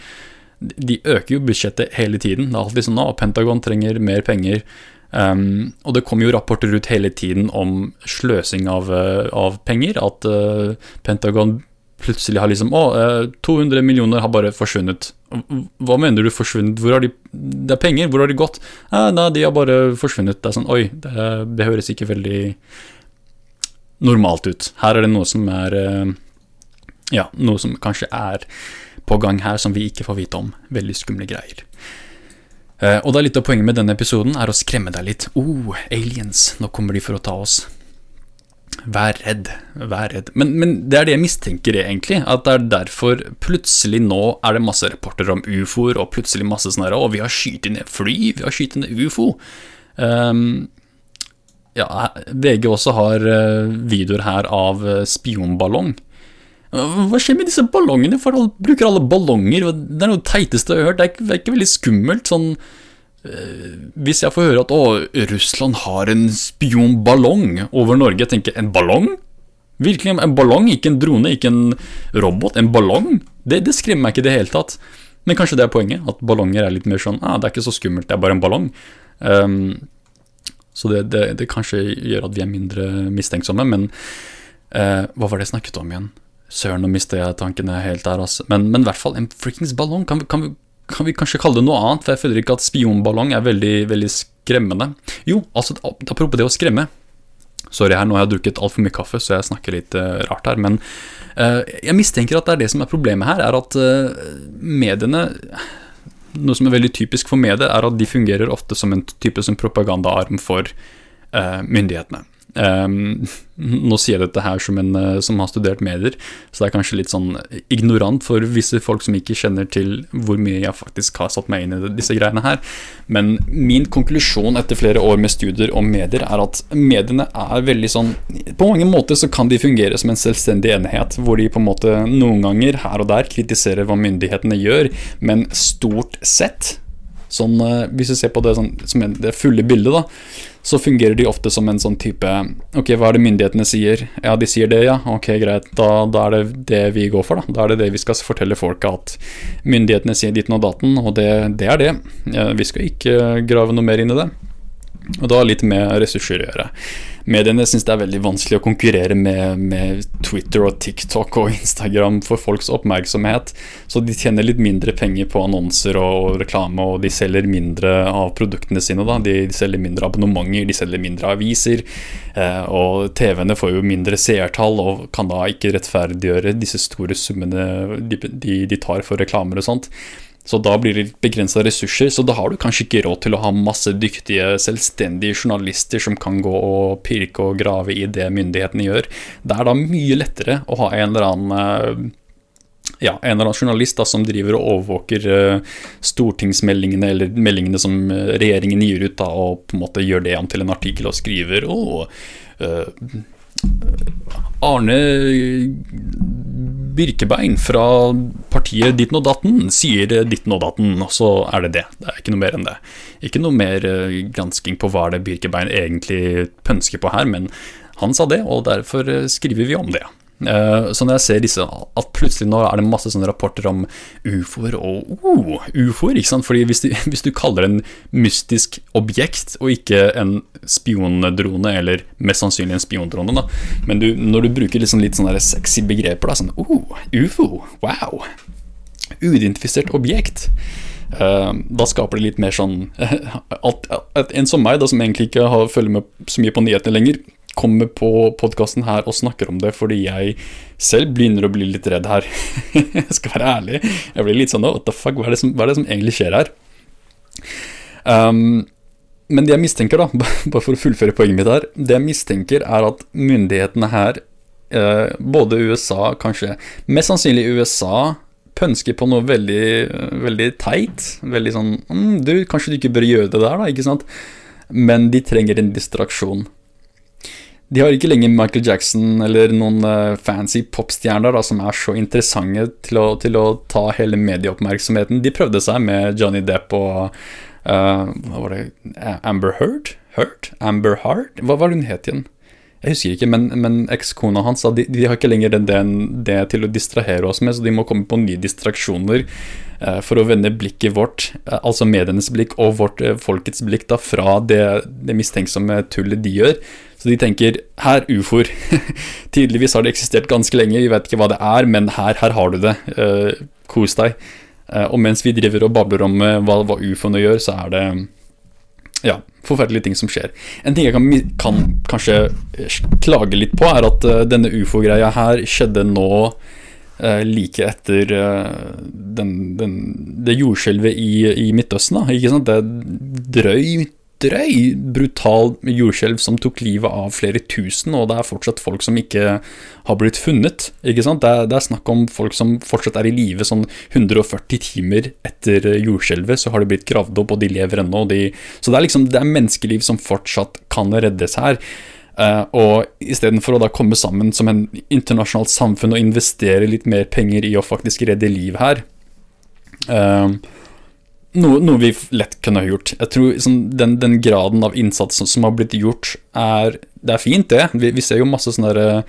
de øker jo budsjettet hele tiden. Det er alltid sånn at Pentagon trenger mer penger. Um, og det kommer jo rapporter ut hele tiden om sløsing av, uh, av penger. At uh, Pentagon plutselig har liksom Å, 200 eh, millioner har bare forsvunnet. Hva mener du forsvunnet? Hvor har de Det er penger, hvor har de gått? Eh, nei, de har bare forsvunnet. Det er sånn Oi, det, det, høres ikke veldig normalt ut. Her er det noe som er uh, Ja, noe som kanskje er på gang her, som vi ikke får vite om. Veldig skumle greier. Eh, og da litt av poenget med denne episoden er å skremme deg litt. Oh, aliens, nå kommer de for å ta oss. Vær redd, vær redd. Men, men, det er det jeg mistenker, egentlig. At det er derfor plutselig nå er det masse rapporter om ufoer, og plutselig masse sånn her Å, vi har skutt ned fly, vi har skutt ned ufo. Um, ja, VG også har uh, videoer her av uh, spionballong. Hva skjer med disse ballongene? For alle, bruker alle ballonger? Det er noe teiteste jeg har hørt. Det er ikke, det er ikke veldig skummelt. sånn øh, hvis jeg får høre at å, Russland har en spionballong over Norge, jeg tenker en ballong? Virkelig en ballong, ikke en drone, ikke en robot. En ballong? Det, det skremmer meg ikke i det hele tatt. Men kanskje det er poenget, at ballonger er litt mer sånn ah, Det er ikke så skummelt, det er bare en ballong. Um, så det, det, det, kanskje gjør at vi er mindre mistenksomme, men uh, hva var det jeg snakket om igjen? Søren, nå mista jeg tankene helt der, altså. Men, i hvert fall en frikkings ballong. Kan vi, kan kan vi kanskje kalle det noe annet, for jeg føler ikke at spionballong er veldig, veldig skremmende. Jo, altså, apropos det å skremme. Sorry her, nå har jeg drukket altfor mye kaffe, så jeg snakker litt uh, rart her. Men uh, jeg mistenker at det er det som er problemet her, er at uh, mediene Noe som er veldig typisk for medier, er at de fungerer ofte som en type som propagandaarm for myndighetene. Um, nå sier jeg dette her som en uh, som har studert medier, så det er kanskje litt sånn ignorant for visse folk som ikke kjenner til hvor mye jeg faktisk har satt meg inn i disse greiene her. Men min konklusjon etter flere år med studier om medier er at mediene er veldig sånn På mange måter så kan de fungere som en selvstendig enhet, hvor de på en måte noen ganger her og der kritiserer hva myndighetene gjør, men stort sett Sånn, uh, hvis du ser på det sånn, som det fulle bildet, da, så fungerer de ofte som en sånn type Ok, hva er det myndighetene sier? Ja, de sier det, ja. Ok, greit. Da, da er det det vi går for, da. Da er det det vi skal fortelle folket, at myndighetene sier ditten og datten, og det, det er det. Vi skal ikke grave noe mer inn i det. Og det litt med ressurser å gjøre. Mediene syns det er veldig vanskelig å konkurrere med, med, Twitter og TikTok og Instagram for folks oppmerksomhet, så de tjener litt mindre penger på annonser og reklame, og de selger mindre av produktene sine. Da. De, selger mindre abonnementer, de selger mindre aviser, eh, og TV-ene får jo mindre seertall og kan da ikke rettferdiggjøre disse store summene de, de, de tar for reklamer og sånt. Så da blir det begrensa ressurser, så da har du kanskje ikke råd til å ha masse dyktige, selvstendige journalister som kan gå og pirke og grave i det myndighetene gjør. Det er da mye lettere å ha en eller annen eh, ja, en eller annen journalist da, som driver og overvåker uh, stortingsmeldingene eller meldingene som eh, regjeringen gir ut, da, og på en måte gjør det om til en artikkel og skriver og uh, Arne Birkebein fra partiet Ditten og Datten sier Ditten og Datten, og så er det det. Det er ikke noe mer enn det. Ikke noe mer eh, gransking på hva det Birkebein egentlig pønsker på her, men han sa det, og derfor eh, skriver vi om det. Eh, så når jeg ser disse, at plutselig nå er det masse sånne rapporter om ufoer og uh, ufoer, ikke sant? Fordi hvis du, hvis du kaller det en mystisk objekt og ikke en spiondrone, eller mest sannsynlig en spiondrone, da, men du, når du bruker liksom litt sånne sexy begreper, da, sånn uh, ufo, wow, uidentifisert objekt Uh, da skaper det litt mer sånn at, at En som meg, da, som egentlig ikke har, følger med så mye på nyhetene lenger, kommer på podkasten her og snakker om det fordi jeg selv begynner å bli litt redd her. jeg skal være ærlig. Jeg blir litt sånn What the fuck, hva er det som, er det som egentlig skjer her? Um, men det jeg mistenker, da, bare for å fullføre poenget mitt her Det jeg mistenker, er at myndighetene her, eh, både USA, kanskje Mest sannsynlig USA, pønsker på noe veldig, veldig teit. Veldig sånn mm, Du, kanskje du ikke bør gjøre det der, da, ikke sant? Men de trenger en distraksjon. De har ikke lenger Michael Jackson eller noen uh, fancy popstjerner som er så interessante til å, til å, ta hele medieoppmerksomheten. De prøvde seg med Johnny Depp og uh, det Amber Heard? Heard? Amber Heard? Hva var det hun het igjen? Jeg husker ikke, men, men ekskona hans de, de, har ikke lenger den, det til å distrahere oss med, så de må komme på nye distraksjoner uh, for å vende blikket vårt, uh, altså medienes blikk og vårt uh, folkets blikk, da, fra det, det mistenksomme tullet de gjør, så de tenker her, ufoer. Tydeligvis har det eksistert ganske lenge, vi vet ikke hva det er, men her, her har du det. Uh, kos deg. Uh, og mens vi driver og babler om uh, hva, hva ufoene gjør, så er det ja, forferdelige ting som skjer. En ting jeg kan, kan kanskje klage litt på, er at denne ufo-greia her skjedde nå like etter den, den, det jordskjelvet i, i Midtøsten. Da, ikke sant? Det er drøy drøy, brutal jordskjelv som tok livet av flere tusen, og det er fortsatt folk som ikke har blitt funnet. ikke sant? Det er, det er snakk om folk som fortsatt er i live sånn 140 timer etter jordskjelvet, så har de blitt gravd opp, og de lever ennå. De, så det er liksom, det er menneskeliv som fortsatt kan reddes her. Uh, og istedenfor å da komme sammen som en internasjonalt samfunn og investere litt mer penger i å faktisk redde liv her, uh, noe, noe, vi lett kunne ha gjort. Jeg tror sånn, den, den, graden av innsats som, som, har blitt gjort, er Det er fint, det. Vi, vi ser jo masse sånne der,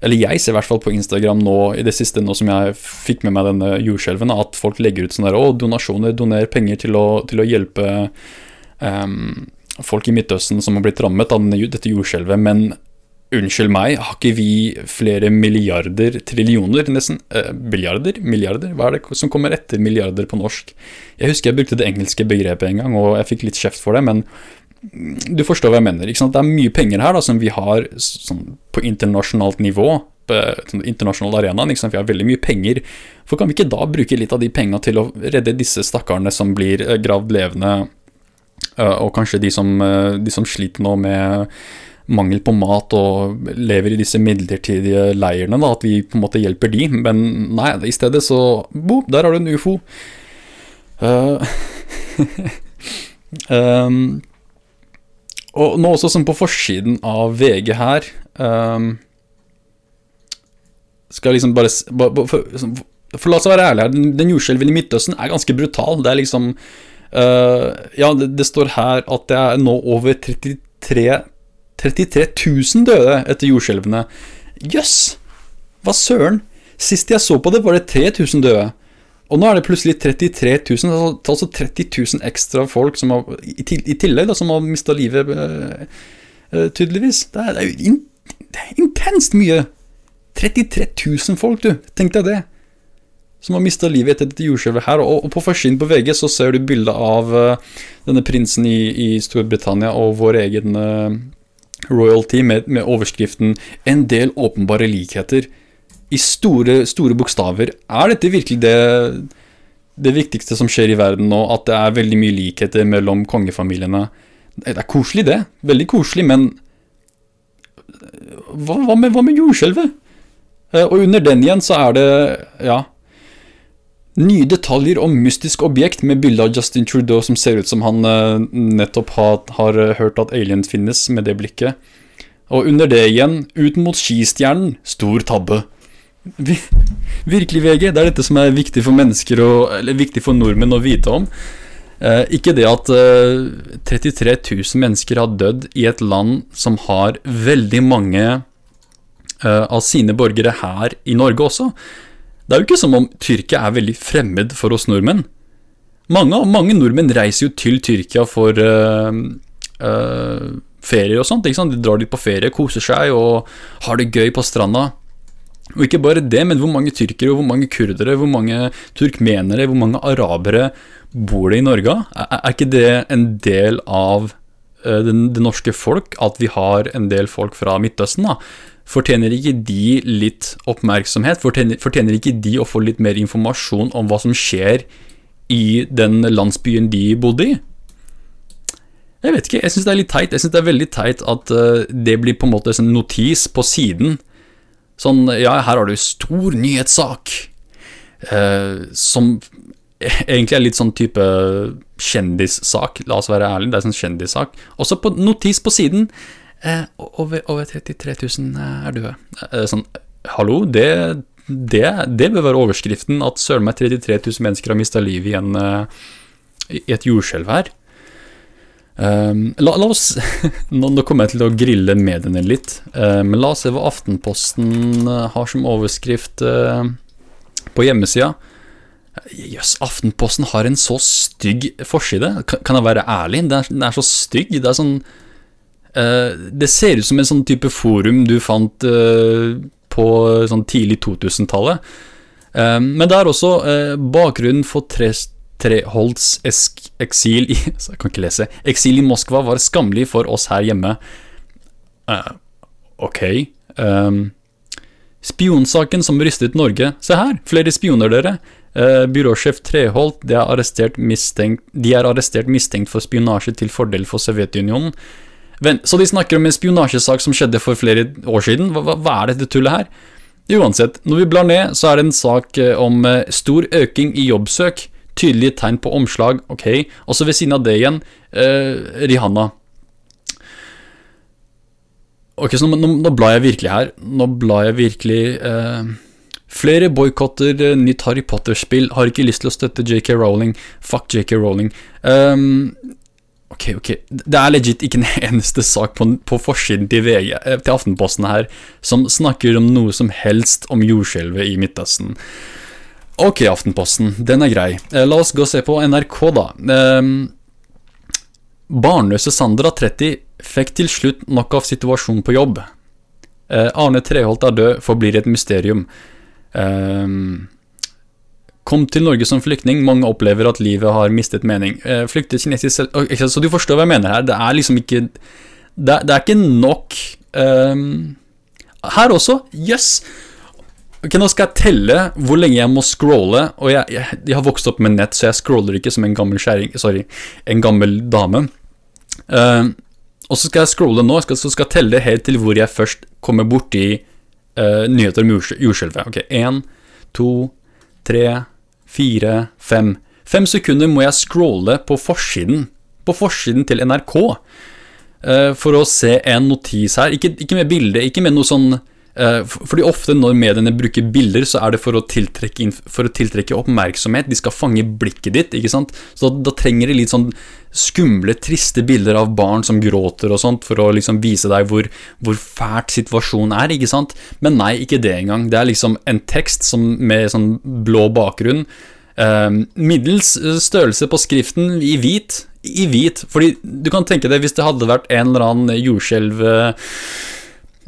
Eller jeg ser i hvert fall på Instagram nå i det siste, nå som jeg fikk med meg denne jordskjelven, at folk legger ut sånne der, Å, donasjoner, doner penger til å, til å hjelpe um, folk i Midtøsten som har blitt rammet av dette jordskjelvet. Men Unnskyld meg, har ikke vi flere milliarder, trillioner, nesten eh, Billiarder? Milliarder? Hva er det som kommer etter milliarder på norsk? Jeg husker jeg brukte det engelske begrepet en gang, og jeg fikk litt kjeft for det, men du forstår hva jeg mener. Det er mye penger her da, som vi har sånn, på internasjonalt nivå, på sånn, internasjonal arena. Vi har veldig mye penger. For kan vi ikke da bruke litt av de penga til å redde disse stakkarene som blir eh, gravd levende, eh, og kanskje de som, eh, de som sliter nå med mangel på mat og lever i disse midlertidige leirene, da, at vi på en måte hjelper de, men nei, i stedet så Bo, der har du en ufo. Uh, um, og nå også som på forsiden av VG her um, Skal liksom bare, for, for, la oss være ærlige her, den, den jordskjelven i Midtøsten er ganske brutal. Det er liksom uh, Ja, det, det, står her at det er nå over 33 33 000 døde etter jordskjelvene. Jøss! Yes! Hva søren? Sist jeg så på det, var det 3000 døde. Og nå er det plutselig 33 000, altså, altså 30 000 ekstra folk som har, i, tillegg da, som har mista livet, uh, uh, tydeligvis. Det er, jo in, intenst mye! 33 000 folk, du! Tenk deg det! Som har mista livet etter dette jordskjelvet her. Og, og på forsiden på VG så ser du bilde av uh, denne prinsen i, i, Storbritannia og vår egen royalty med, med overskriften 'En del åpenbare likheter' i store, store bokstaver. Er dette virkelig det, det viktigste som skjer i verden nå? At det er veldig mye likheter mellom kongefamiliene? Det er koselig, det. Veldig koselig, men hva, hva med, hva med jordskjelvet? Eh, og under den igjen så er det, ja Nye detaljer om mystisk objekt med bilde av Justin Trudeau som ser ut som han uh, nettopp har, har, hørt at aliens finnes, med det blikket. Og under det igjen, ut mot skistjernen, stor tabbe. Virkelig, VG. Det er dette som er viktig for mennesker og, Eller viktig for nordmenn å vite om. Eh, ikke det at eh, 33 000 mennesker har dødd i et land som har veldig mange eh, av sine borgere her i Norge også. Det er jo ikke som om Tyrkia er veldig fremmed for oss nordmenn. Mange, mange nordmenn reiser jo til Tyrkia for uh, uh, ferier og sånt. De drar dit på ferie, koser seg og har det gøy på stranda. Og ikke bare det, men hvor mange tyrkere, hvor mange kurdere, hvor mange turkmenere, hvor mange arabere bor det i Norge? Er, er ikke det en del av uh, det, norske folk, at vi har en del folk fra Midtøsten? da? Fortjener ikke de litt oppmerksomhet? Fortjener, fortjener ikke de å få litt mer informasjon om hva som skjer i den landsbyen de bodde i? Jeg vet ikke, jeg syns det er litt teit. Jeg synes det er veldig teit at uh, det blir på en måte en notis på siden Sånn, ja, her har du stor nyhetssak. Eh, som egentlig er litt sånn type kjendissak, la oss være ærlige. Det er sånn kjendissak. Også på notis på siden. Eh, over, over, 33 000 er døde. Eh, sånn, hallo, det, det, det, bør være overskriften. At søren meg 33 000 mennesker har mista livet i, en, i et jordskjelv her. Um, la, la, oss nå, nå, kommer jeg til å grille mediene litt, uh, men la oss se hva Aftenposten har som overskrift uh, på hjemmesida. Jøss, yes, Aftenposten har en så stygg forside. Kan, kan jeg være ærlig? Den er, den er, så stygg. Det er sånn Det ser ut som en sånn type forum du fant på sånn tidlig 2000-tallet. men det er også bakgrunnen for Trest Treholts eksil i Jeg kan ikke lese. Eksil i Moskva var skammelig for oss her hjemme. Uh, ok. Um, spionsaken som rystet Norge. Se her, flere spioner, dere. Uh, byråsjef Treholt de er, mistenkt, de er, arrestert mistenkt for spionasje til fordel for Sovjetunionen. Så de snakker om en spionasjesak som skjedde for flere år siden? Hva, hva er dette tullet her? Uansett, når vi blar ned, så er det en sak om stor øking i jobbsøk. Tydelige tegn på omslag, ok. Og så ved siden av det igjen, eh, Rihanna. Ok, så nå, nå, nå, blar jeg virkelig her. Nå blar jeg virkelig eh, Flere boikotter eh, nytt Harry Potter-spill. Har ikke lyst til å støtte JK Rowling. Fuck JK Rowling. Um, ok, ok. Det er legit ikke en eneste sak på, på forsiden til, VG, eh, til Aftenposten her som snakker om noe som helst om jordskjelvet i Midtøsten. Ok, Aftenposten, den er grei. Eh, la oss gå og se på NRK, da. Eh, barnløse Sandra, 30, fikk til slutt nok av situasjonen på jobb. Eh, Arne Treholt er død, forblir et mysterium. Eh, kom til Norge som flyktning, mange opplever at livet har mistet mening. Eh, flyktet kinesisk selv Så du forstår hva jeg mener her. Det er liksom ikke Det, det er ikke nok um, Her også, jøss! Yes. Ok, Nå skal jeg telle hvor lenge jeg må scrolle. Og jeg, jeg, jeg, har vokst opp med nett, så jeg scroller ikke som en gammel skjæring, sorry, en gammel dame. Uh, og så skal jeg scrolle nå, skal, så skal jeg telle helt til hvor jeg først kommer borti uh, nyheter om jordskjelvet. Ok, én, to, tre, fire, fem. Fem sekunder må jeg scrolle på forsiden, på forsiden til NRK, uh, for å se en notis her. Ikke, ikke med bilde, ikke med noe sånn Eh, fordi ofte når mediene bruker bilder, så er det for å tiltrekke, for å tiltrekke oppmerksomhet. De skal fange blikket ditt. ikke sant? Så da, da, trenger de litt sånn skumle, triste bilder av barn som gråter og sånt, for å liksom vise deg hvor, hvor fælt situasjonen er. ikke sant? Men nei, ikke det engang. Det er liksom en tekst som, med sånn blå bakgrunn. Eh, middels størrelse på skriften i hvit. I hvit. Fordi du kan tenke deg hvis det hadde vært en eller annen jordskjelv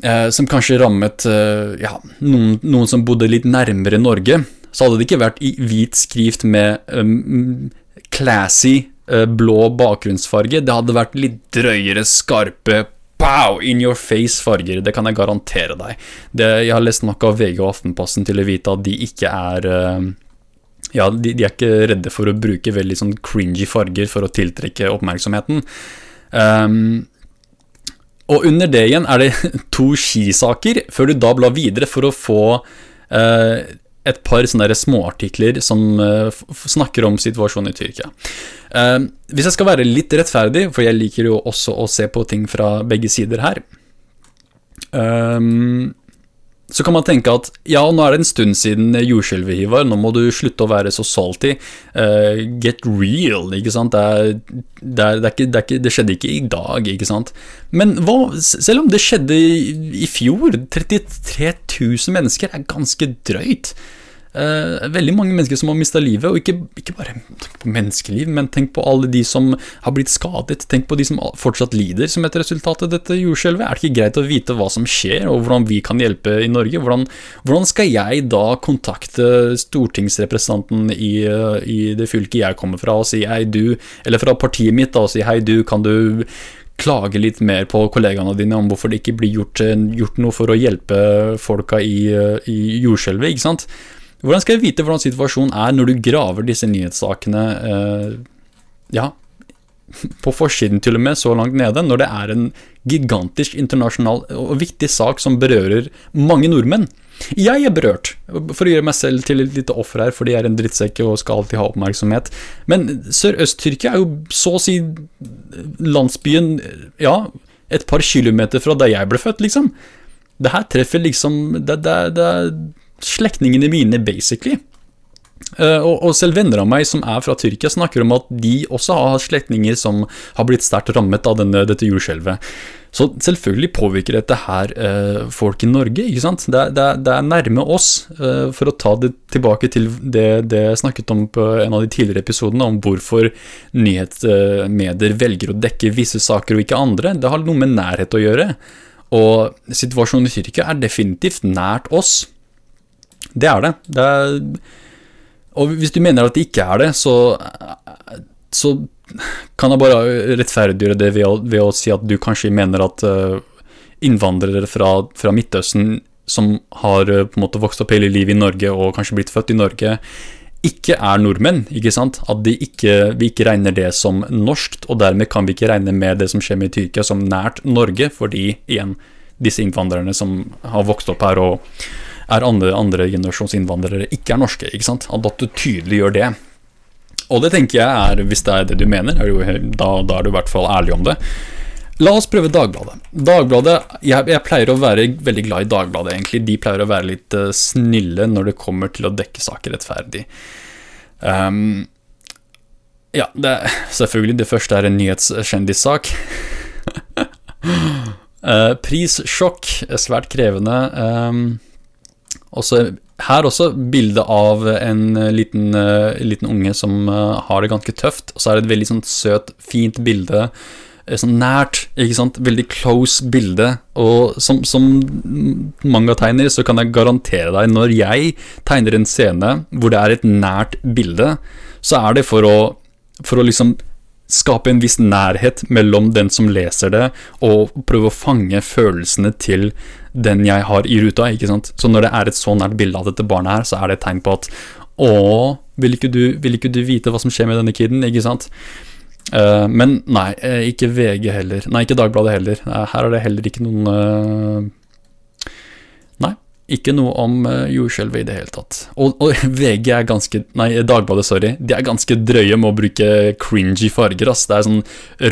eh, eh, som kanskje rammet eh, ja, noen, noen, som bodde litt nærmere Norge, så hadde det ikke vært i hvit skrift med um, classy uh, blå bakgrunnsfarge. Det hadde vært litt drøyere, skarpe Pow! In your face-farger. Det kan jeg garantere deg. Det, jeg har lest nok av VG og Aftenposten til å vite at de ikke er uh, ja, de, de, er ikke redde for å bruke veldig sånn cringy farger for å tiltrekke oppmerksomheten. Um, og under det igjen er det to skisaker, før du da blar videre for å få eh, et par sånne småartikler som uh, snakker om situasjonen i Tyrkia. Eh, hvis jeg skal være litt rettferdig, for jeg liker jo også å se på ting fra begge sider her um, så kan man tenke at ja, nå er det en stund siden jordskjelvet, Hivar. Nå må du slutte å være så salty. Uh, get real, ikke sant. Det, er, det, er, det, er ikke, ikke, det, skjedde ikke i dag, ikke sant. Men hva, selv om det skjedde i, i fjor, 33 000 mennesker er ganske drøyt. Uh, veldig mange mennesker som har mista livet, og ikke, ikke bare på menneskeliv, men tenk på alle de som har blitt skadet. Tenk på de som fortsatt lider som et resultat av dette jordskjelvet. Er det ikke greit å vite hva som skjer, og hvordan vi kan hjelpe i Norge? Hvordan, hvordan skal jeg da kontakte stortingsrepresentanten i, uh, i, det fylket jeg kommer fra, og si hei, du, eller fra partiet mitt, da, og si hei, du, kan du klage litt mer på kollegaene dine om hvorfor det ikke blir gjort, gjort noe for å hjelpe folka i, i jordskjelvet, ikke sant? Hvordan skal jeg vite hvordan situasjonen er når du graver disse nyhetssakene eh, ja, på forsiden til og med, så langt nede, når det er en gigantisk internasjonal og viktig sak som berører mange nordmenn? Jeg er berørt, for å gjøre meg selv til et lite offer her, fordi jeg er en drittsekk og skal alltid ha oppmerksomhet. Men Sørøst-Tyrkia er jo så å si landsbyen, ja, et par kilometer fra der jeg ble født, liksom. Det her treffer liksom Det, det, det slektningene mine, basically. Uh, og, selv venner av meg som er fra Tyrkia, snakker om at de også har slektninger som har blitt sterkt rammet av denne, dette jordskjelvet. Så selvfølgelig påvirker dette her uh, folk i Norge. ikke sant? Det, det, det er nærme oss. Uh, for å ta det tilbake til det, det, jeg snakket om på en av de tidligere episodene, om hvorfor nyhetsmedier velger å dekke visse saker og ikke andre. Det har noe med nærhet å gjøre. Og situasjonen i Tyrkia er definitivt nært oss. Det er det. det er, og hvis du mener at det ikke er det, så, så kan jeg bare rettferdiggjøre det ved å, ved å, si at du kanskje mener at uh, innvandrere fra, fra, Midtøsten som har uh, på en måte vokst opp hele livet i Norge og kanskje blitt født i Norge, ikke er nordmenn. ikke sant? At ikke, vi ikke regner det som norskt, og dermed kan vi ikke regne med det som skjer med Tyrkia som nært Norge, fordi igjen, disse innvandrerne som har vokst opp her og er andre, andre generasjons innvandrere ikke er norske. ikke sant? At du tydelig gjør det. Og det tenker jeg er, hvis det er det du mener, er jo, da, da, er du i hvert fall ærlig om det. La oss prøve Dagbladet. Dagbladet, jeg, jeg, pleier å være veldig glad i Dagbladet, egentlig. De pleier å være litt uh, snille når det kommer til å dekke saker rettferdig. Um, ja, det, selvfølgelig. Det første er en nyhetskjendissak. uh, prissjokk, svært krevende. Um, også, her også bilde av en liten, uh, liten unge som uh, har det ganske tøft. Og så er det et veldig sånn søt, fint bilde. Sånn nært, ikke sant. Veldig close bilde. Og som, som mangategner så kan jeg garantere deg, når jeg tegner en scene hvor det er et nært bilde, så er det for å, for å liksom skape en viss nærhet mellom den som leser det, og prøve å fange følelsene til den jeg har i ruta. ikke sant? Så når det er et så nært bilde av dette barnet her, så er det et tegn på at å, vil ikke, du, vil ikke du vite hva som skjer med denne kiden? ikke sant? Uh, men nei, eh, ikke VG heller. Nei, ikke Dagbladet heller. Her er det heller ikke noen eh, Nei, ikke noe om uh, jordskjelvet i det hele tatt. Og, og, VG er ganske Nei, Dagbladet, sorry. De er ganske drøye med å bruke cringy farger. Ass. Det er sånn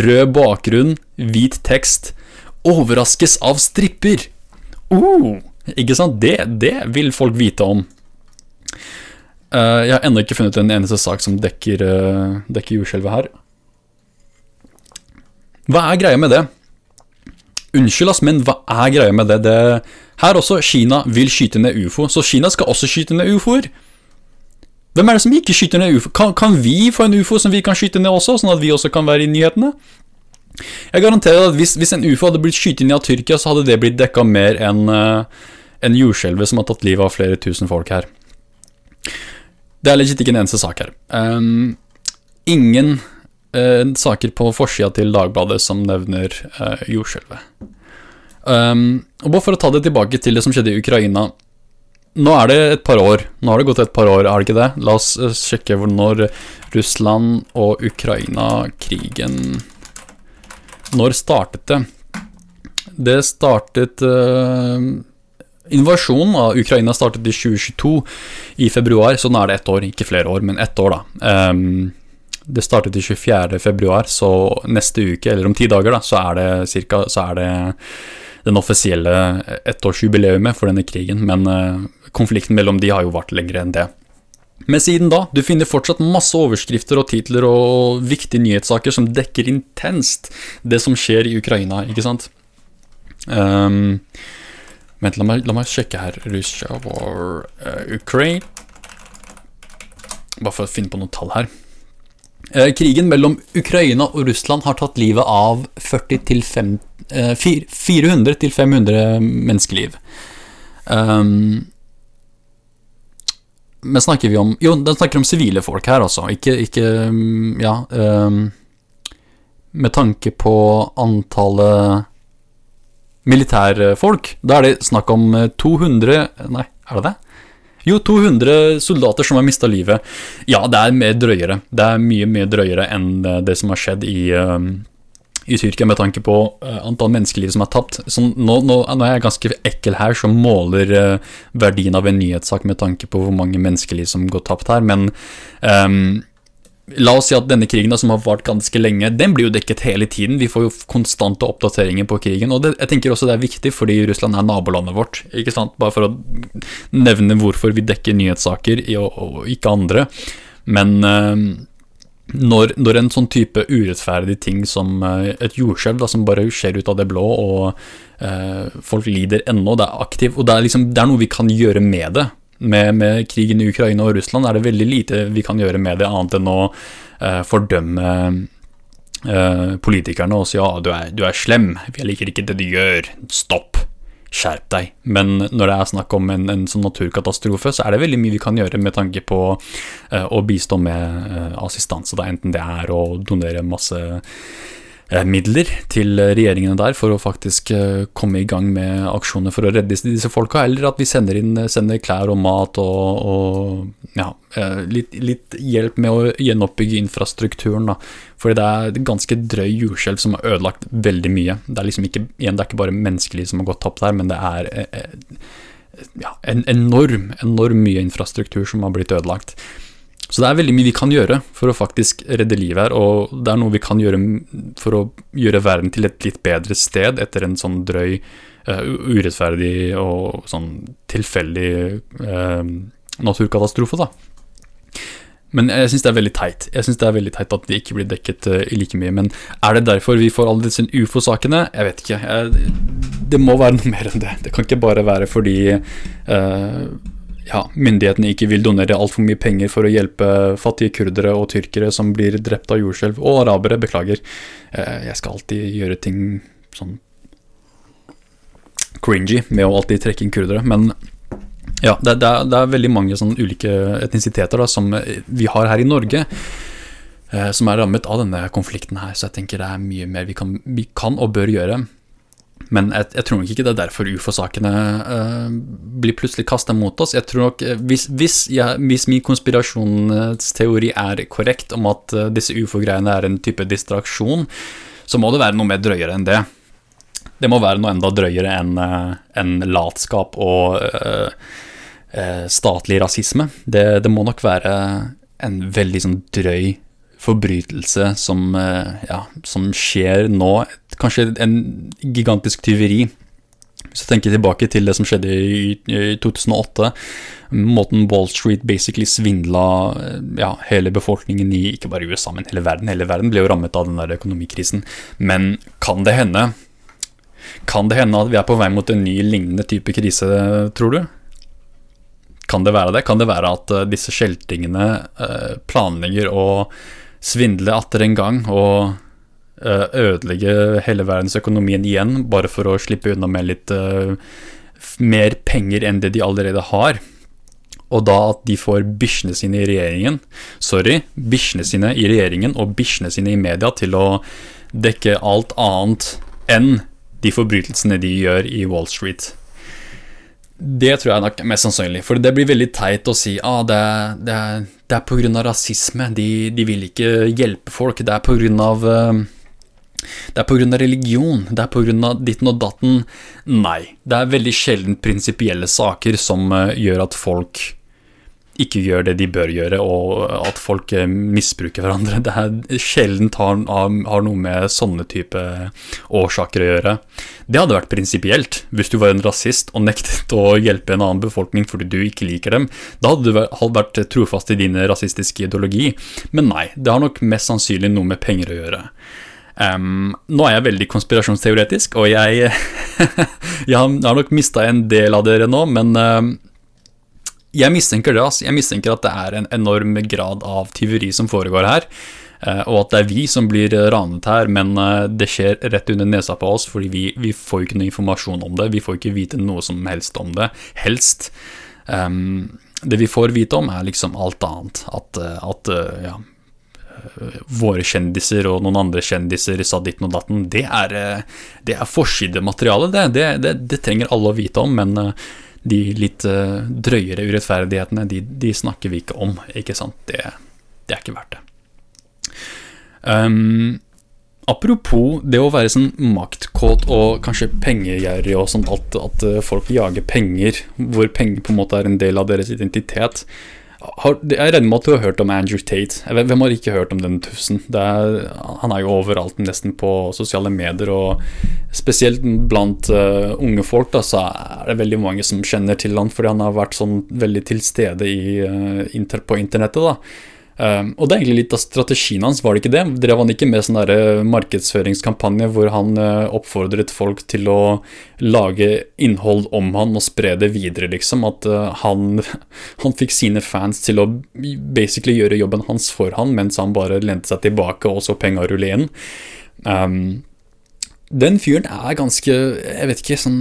rød bakgrunn, hvit tekst. Overraskes av stripper! Uh, ikke sant? Det, det vil folk vite om. Uh, jeg har ennå ikke funnet en eneste sak som dekker, uh, dekker jordskjelvet her. Hva er greia med det? Unnskyld, ass, men hva er greia med det? det? Her også, Kina vil skyte ned ufo, så Kina skal også skyte ned ufoer. Hvem er det som ikke skyter ned ufo? Kan, kan, vi få en ufo som vi kan skyte ned også, sånn at vi også kan være i nyhetene? Jeg garanterer at hvis, hvis en ufo hadde blitt skutt ned av Tyrkia, så hadde det blitt dekka mer enn uh, en jordskjelvet som har tatt livet av flere tusen folk her. Det er legit ikke en eneste sak her. Um, ingen uh, saker på forsida til Dagbladet som nevner uh, jordskjelvet. Um, og bare for å ta det tilbake til det som skjedde i Ukraina. Nå er det et par år. Nå har det gått et par år, er det ikke det? La oss uh, sjekke når Russland og Ukraina-krigen Når startet det? Det startet Invasjonen av Ukraina startet i 2022, i februar, så nå er det ett år. Ikke flere år, men ett år, da. Um, det startet i 24. februar, så neste uke, eller om ti dager, da, så er det, cirka, så er det den offisielle ettårsjubileumet for denne krigen. Men uh, konflikten mellom de har jo vart lenger enn det. Men siden da, du finner fortsatt masse overskrifter og titler og viktige nyhetssaker som dekker intenst det som skjer i Ukraina, ikke sant? Um, Vent, la meg, la meg sjekke her. Russia war uh, Ukraine. Bare for å finne på noen tall her. Uh, krigen mellom Ukraina og Russland har tatt livet av 40 til 5, uh, 400 til 500 menneskeliv. Um, men snakker vi om Jo, den snakker om sivile folk her, altså. Ikke, ikke Ja. Um, med tanke på antallet militærfolk. Da er det snakk om 200 eh, Nei, er det det? Jo, 200 soldater som har mista livet. Ja, det er mer drøyere. Det er mye, mye drøyere enn eh, det som har skjedd i, uh, i Tyrkia, med tanke på uh, antall menneskeliv som er tapt. Så nå, nå, nå, er jeg ganske ekkel her, som måler uh, verdien av en nyhetssak med tanke på hvor mange menneskeliv som går tapt her, men um, La oss si at denne krigen, da, som har vart ganske lenge, den blir jo dekket hele tiden. Vi får jo konstante oppdateringer på krigen. Og det, jeg tenker også det er viktig, fordi Russland er nabolandet vårt. ikke sant? Bare for å nevne hvorfor vi dekker nyhetssaker, og, og ikke andre. Men øh, når, når, en sånn type urettferdig ting som øh, et jordskjelv som bare skjer ut av det blå, og øh, folk lider ennå, det er aktivt, og det er, liksom, det er noe vi kan gjøre med det med, med, krigen i Ukraina og Russland er det veldig lite vi kan gjøre med det, annet enn å eh, fordømme eh, politikerne og si ja, du er, du er slem, jeg liker ikke det du gjør, stopp, skjerp deg. Men når det er snakk om en, en sånn naturkatastrofe, så er det veldig mye vi kan gjøre med tanke på eh, å bistå med assistanse, da, enten det er å donere masse Eh, midler til regjeringene der for å faktisk eh, komme i gang med aksjoner for å redde disse folka, eller at vi sender inn sender klær og mat og, og ja, eh, litt, litt, hjelp med å gjenoppbygge infrastrukturen. da. Fordi det er ganske drøy jordskjelv som har ødelagt veldig mye. Det er liksom ikke, igjen, det er ikke bare menneskeliv som har gått tapt der, men det er ja, en enorm, enorm mye infrastruktur som har blitt ødelagt. Så det er veldig mye vi kan gjøre for å faktisk redde livet her, og det er noe vi kan gjøre for å gjøre verden til et litt bedre sted etter en sånn drøy, uh, urettferdig og sånn tilfeldig uh, naturkatastrofe, da. Men jeg syns det er veldig teit Jeg synes det er veldig teit at vi ikke blir dekket uh, like mye. Men er det derfor vi får alle disse ufo-sakene? Jeg vet ikke. Jeg, det må være noe mer enn det. Det kan ikke bare være fordi uh, ja, myndighetene ikke vil donere altfor mye penger for å hjelpe fattige kurdere og tyrkere som blir drept av jordskjelv, og arabere, beklager. Eh, jeg skal alltid gjøre ting sånn cringy med å alltid trekke inn kurdere, men ja, det, det, er, det er, veldig mange sånn ulike etnisiteter da, som vi har her i Norge. Eh, som er rammet av denne konflikten her, så jeg tenker det er mye mer vi kan, vi kan og bør gjøre. Men jeg, jeg, tror nok ikke det er derfor ufo-sakene uh, blir plutselig kasta mot oss. Jeg tror nok, eh, Hvis, hvis, ja, hvis min konspirasjonsteori er korrekt om at uh, disse ufo-greiene er en type distraksjon, så må det være noe mer drøyere enn det. Det må være noe enda drøyere enn uh, en latskap og statlig rasisme. Det, det, må nok være en veldig sånn drøy forbrytelse som, ja, som skjer nå kanskje en gigantisk tyveri. Hvis jeg tenker tilbake til det som skjedde i, i 2008, måten Wall Street basically svindla ja, hele befolkningen i ikke bare USA, men hele verden. Hele verden ble jo rammet av den der økonomikrisen. Men kan det hende Kan det hende at vi er på vei mot en ny lignende type krise, tror du? Kan det være det? Kan det være at uh, disse skjeltingene uh, planlegger å svindle atter en gang og Eh, ødelegge hele verdensøkonomien igjen, bare for å slippe unna med litt uh, mer penger enn det de allerede har. Og da at de får bikkjene sine i regjeringen Sorry, bikkjene sine i regjeringen og bikkjene sine i media til å dekke alt annet enn de forbrytelsene de gjør i Wall Street. Det tror jeg nok er mest sannsynlig, for det blir veldig teit å si ah, det, det, det er pga. rasisme, de, de, vil ikke hjelpe folk, det er pga. Uh, det er pga. religion, det er pga. ditten og datten. Nei, det er veldig sjelden prinsipielle saker som eh, gjør at folk ikke gjør det de bør gjøre, og at folk eh, misbruker hverandre. Det er sjelden har, har noe med sånne type årsaker å gjøre. Det hadde vært prinsipielt hvis du var en rasist og nektet å hjelpe en annen befolkning fordi du ikke liker dem. Da hadde du vært trofast i din rasistiske ideologi. Men nei, det har nok mest sannsynlig noe med penger å gjøre. Um, nå er jeg veldig konspirasjonsteoretisk, og jeg, jeg har nok mista en del av dere nå, men um, jeg mistenker det. Altså. Jeg mistenker at det er en enorm grad av tyveri som foregår her. Uh, og at det er vi som blir ranet her, men uh, det skjer rett under nesa på oss, fordi vi, vi får ikke noe informasjon om det. Vi får ikke vite noe som helst om det. Helst. Um, det vi får vite om, er liksom alt annet. At, eh, at ja, våre kjendiser og noen andre kjendiser sa ditten og datten, det er, eh, det er forsidemateriale, det. Det, det. det, trenger alle å vite om, men eh, de litt eh, drøyere urettferdighetene, de, de snakker vi ikke om, ikke sant. Det, det er ikke verdt det. Um, apropos det å være sånn maktkåt og kanskje pengegjerrig og sånn, at, at folk jager penger, hvor penger på en måte er en del av deres identitet. Har, jeg regner med at du har hørt om Andrew Tate. Hvem har ikke hørt om den tufsen? Han er jo overalt nesten på sosiale medier, og spesielt blant uh, unge folk da, så er det veldig mange som kjenner til han fordi han har vært sånn veldig til stede i, uh, inter, på internettet. da og det er egentlig litt av strategien hans, var det ikke det? Drev han ikke med sånn der markedsføringskampanje hvor han uh, oppfordret folk til å lage innhold om han og spre det videre, liksom? At uh, han, han fikk sine fans til å basically gjøre jobben hans for han, mens han bare lente seg tilbake og så penga rulle inn. Um, den fyren er ganske Jeg vet ikke, sånn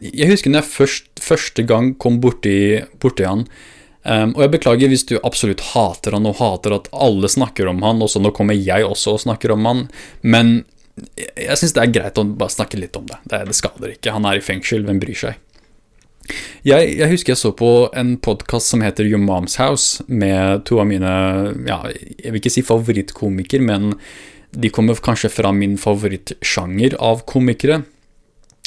Jeg husker når jeg først, første gang kom borti, borti han Um, og jeg beklager hvis du absolutt hater han og hater at alle snakker om han, og så nå kommer jeg også og snakker om han, men jeg syns det er greit å bare snakke litt om det. det. det. skader ikke. Han er i fengsel, hvem bryr seg? Jeg, jeg husker jeg så på en podkast som heter Your Mom's House, med to av mine ja, Jeg vil ikke si favorittkomiker, men de kommer kanskje fra min favorittsjanger av komikere.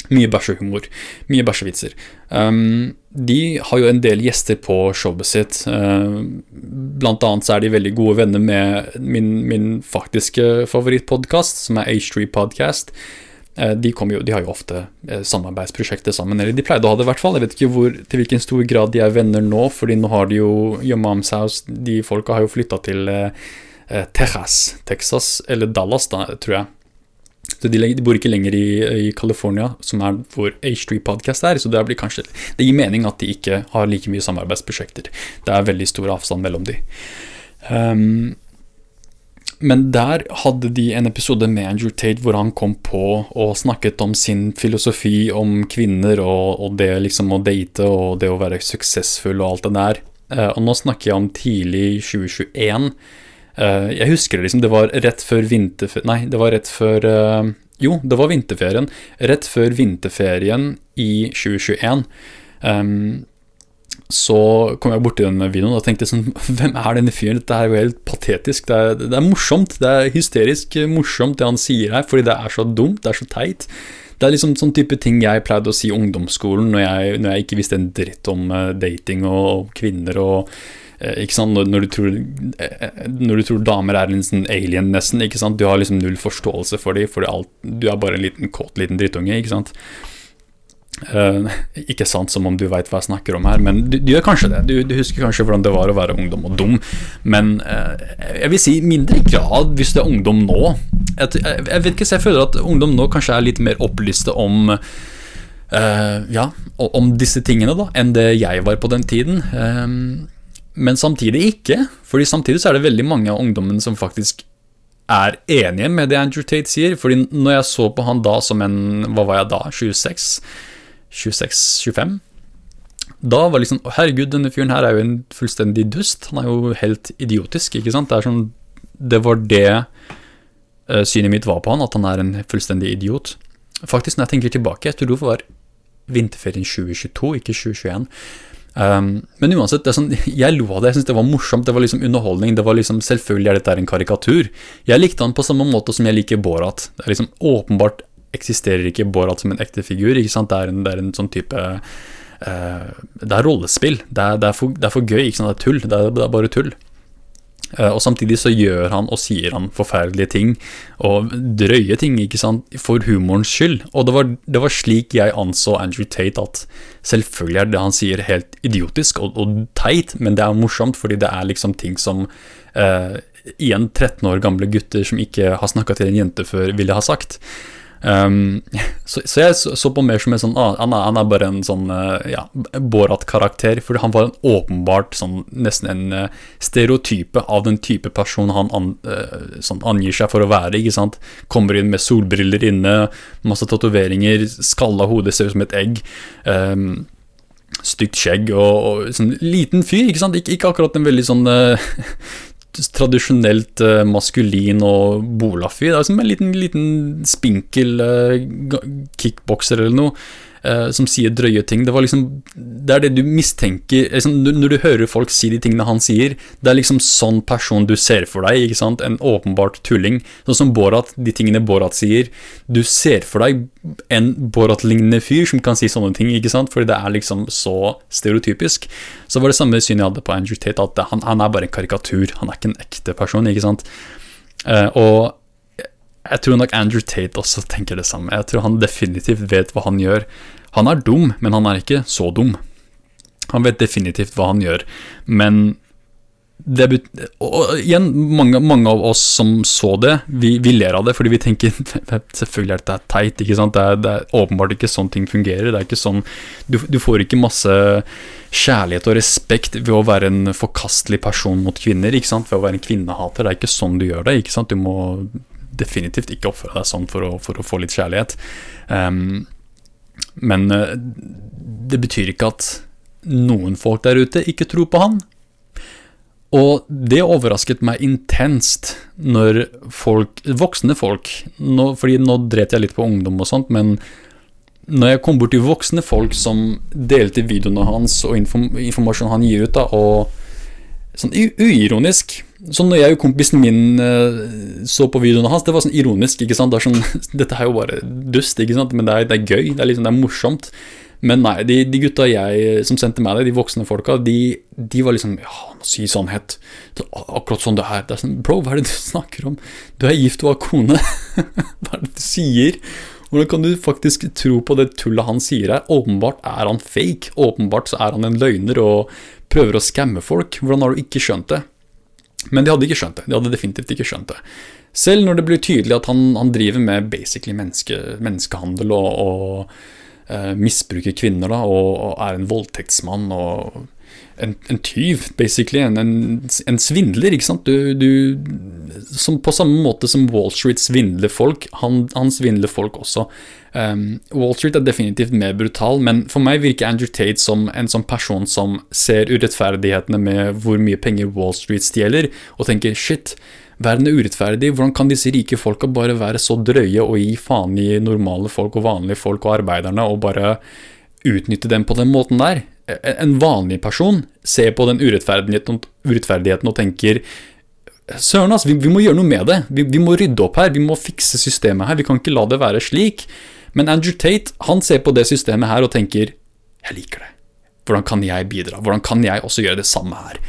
Mye bæsjehumor. Mye bæsjevitser. Um, de har jo en del gjester på showet sitt. Uh, blant annet så er de veldig gode venner med min, min faktiske favorittpodkast, som er H3 Podcast. Uh, de, jo, de, har jo ofte uh, samarbeidsprosjekter sammen, eller de pleide å ha det i hvert fall. Jeg vet ikke hvor, til hvilken stor grad de er venner nå, fordi nå har de jo Your Mom's House De folka har jo flytta til Texas, Texas, eller Dallas, da, tror jeg. Så de, de, bor ikke lenger i, i California, som er hvor H3 Podcast er, så det, blir kanskje, det gir mening at de ikke har like mye samarbeidsprosjekter. Det er veldig stor avstand mellom de. Um, men der hadde de en episode med Andrew Tate hvor han kom på og snakket om sin filosofi om kvinner og, og det liksom å date og det å være suksessfull og alt det der. Uh, og nå snakker jeg om tidlig 2021. Uh, jeg husker det liksom, det var rett før vinterferien Nei, det var rett før uh, Jo, det var vinterferien. Rett før vinterferien i 2021. Um, så kom jeg borti denne videoen og tenkte sånn Hvem er denne fyren? Dette er jo helt patetisk. Det er, det er, morsomt. Det er hysterisk morsomt, det han sier her, fordi det er så dumt. Det er så teit. Det er liksom sånn type ting jeg pleide å si i ungdomsskolen når jeg, når jeg ikke visste en dritt om uh, dating og kvinner og ikke sant? Når, når, du tror, uh, når, du tror, damer er en sånn alien, nesten. ikke sant? Du har liksom null forståelse for dem, for du er bare en liten kåt liten drittunge. ikke sant? Uh, ikke sant som om du veit hva jeg snakker om her, men du, du gjør kanskje det. Du, du, husker kanskje hvordan det var å være ungdom og dum, men uh, jeg vil si mindre grad hvis du er ungdom nå. Jeg, jeg, jeg, vet ikke, så jeg føler at ungdom nå kanskje er litt mer opplyste om uh, Ja, om disse tingene da, enn det jeg var på den tiden. Men samtidig ikke, fordi samtidig så er det veldig mange av ungdommene som faktisk er enige med det Andrew Tate sier. Fordi når jeg så på han da som en Hva var jeg da? 26? 26-25. Da var liksom Herregud, denne fyren her er jo en fullstendig dust. Han er jo helt idiotisk, ikke sant. Det, sånn, det var det uh, synet mitt var på han, at han er en fullstendig idiot. Faktisk, når jeg tenker tilbake, jeg tror det var vinterferien 2022, ikke 2021. Um, men uansett, sånn, jeg lo av det. Jeg syntes det var morsomt. Det var liksom underholdning. det var liksom, Selvfølgelig er dette en karikatur. Jeg likte han på samme måte som jeg liker Borat. Det er liksom åpenbart eksisterer ikke Borat som en ekte figur. ikke sant? Det er en, det er en sånn type uh, Det er rollespill. Det er, det er, for, det er for, gøy. ikke sant? Det er tull. Det er bare tull. Uh, og samtidig så gjør han og sier han forferdelige ting, og drøye ting, ikke sant, for humorens skyld. Og det var, det var slik jeg anså Andrew Tate, at selvfølgelig er det han sier helt idiotisk og, og teit, men det er morsomt fordi det er liksom ting som uh, igjen 13 år gamle gutter som ikke har snakka til en jente før, ville ha sagt. Um, så, så, jeg så, så, på mer som en sånn han, er, han, er, bare en sånn uh, ja, Borat-karakter. For han var en åpenbart sånn, nesten en uh, stereotype av den type person han an, uh, sånn, angir seg for å være. ikke sant? Kommer inn med solbriller inne, masse tatoveringer, skalla hode ser ut som et egg. Um, stygt skjegg og, og sånn liten fyr. ikke sant? Ikke, ikke akkurat en veldig sånn tradisjonelt uh, maskulin og bolafy. Det er som en liten, liten spinkel uh, kickbokser eller noe. Uh, som sier drøye ting. Det, liksom, det er det du mistenker liksom, Når du hører folk si de tingene han sier, det er liksom sånn person du ser for deg. En åpenbart tulling. Sånn som Borat, de tingene Borat sier. Du ser for deg en Borat-lignende fyr som kan si sånne ting, ikke sant? fordi det er liksom så stereotypisk. Så var det samme synet jeg hadde på Andrew Tate, at han, han, er bare en karikatur. Han er ikke en ekte person, ikke sant. Uh, og jeg tror nok Andrew Tate også tenker det samme. Jeg tror han definitivt vet hva han gjør. Han er dum, men han er ikke så dum. Han vet definitivt hva han gjør, men det, og igjen, mange, mange, av oss som så det, vi, vi, ler av det fordi vi tenker selvfølgelig er dette teit. ikke sant? Det er, det er, åpenbart ikke sånn ting fungerer. det er ikke sånn, du, du, får ikke masse kjærlighet og respekt ved å være en forkastelig person mot kvinner. ikke sant? Ved å være en kvinnehater. Det er ikke sånn du gjør det. ikke sant? Du må definitivt ikke oppføre deg sånn for å, for å få litt kjærlighet. Um, men uh, det betyr ikke at noen folk der ute ikke tror på han. Og det overrasket meg intenst når folk, voksne folk nå, Fordi nå dret jeg litt på ungdom og sånt, men når jeg kom bort til voksne folk som delte videoene hans og inform informasjonen han gir ut, da, og sånn uironisk Sånn når jeg og kompisen min uh, så på videoene hans, det var sånn ironisk. ikke sant? Det er sånn, Dette er jo bare dust, ikke sant? men det er, det er gøy. Det er, liksom, det er morsomt. Men nei, de, de, gutta jeg som sendte meg det, de voksne folka, de, de var liksom Ja, si sannhet. Så, akkurat sånn det er. Det er sånn, Bro, hva er det du snakker om? Du er gift og har kone. hva er det du sier? Hvordan kan du faktisk tro på det tullet han sier her? Åpenbart er han fake. Åpenbart så er han en løgner og prøver å skamme folk. Hvordan har du ikke skjønt det? Men de hadde ikke skjønt det. De hadde definitivt ikke skjønt det. Selv når det blir tydelig at han, han driver med basically menneske, menneskehandel og, og uh, misbruker kvinner, da, og, og, er en voldtektsmann og en, en tyv, basically. En, en, svindler, ikke sant. Du, du, som på samme måte som Wall Street svindler folk, han, han svindler folk også. Um, Wall Street er definitivt mer brutal, men for meg virker Andrew Tate som en sånn person som ser urettferdighetene med hvor mye penger Wall Street stjeler, og tenker shit, Verden er urettferdig. Hvordan kan disse rike folka bare være så drøye og gi faen i normale folk og vanlige folk og arbeiderne, og bare utnytte dem på den måten der? En vanlig person ser på den urettferdigheten, urettferdigheten og tenker Søren, altså, vi, vi, må gjøre noe med det. Vi, vi, må rydde opp her. Vi må fikse systemet her. Vi kan ikke la det være slik. Men Andrew Tate han ser på det systemet her og tenker Jeg liker det. Hvordan kan jeg bidra? Hvordan kan jeg også gjøre det samme her?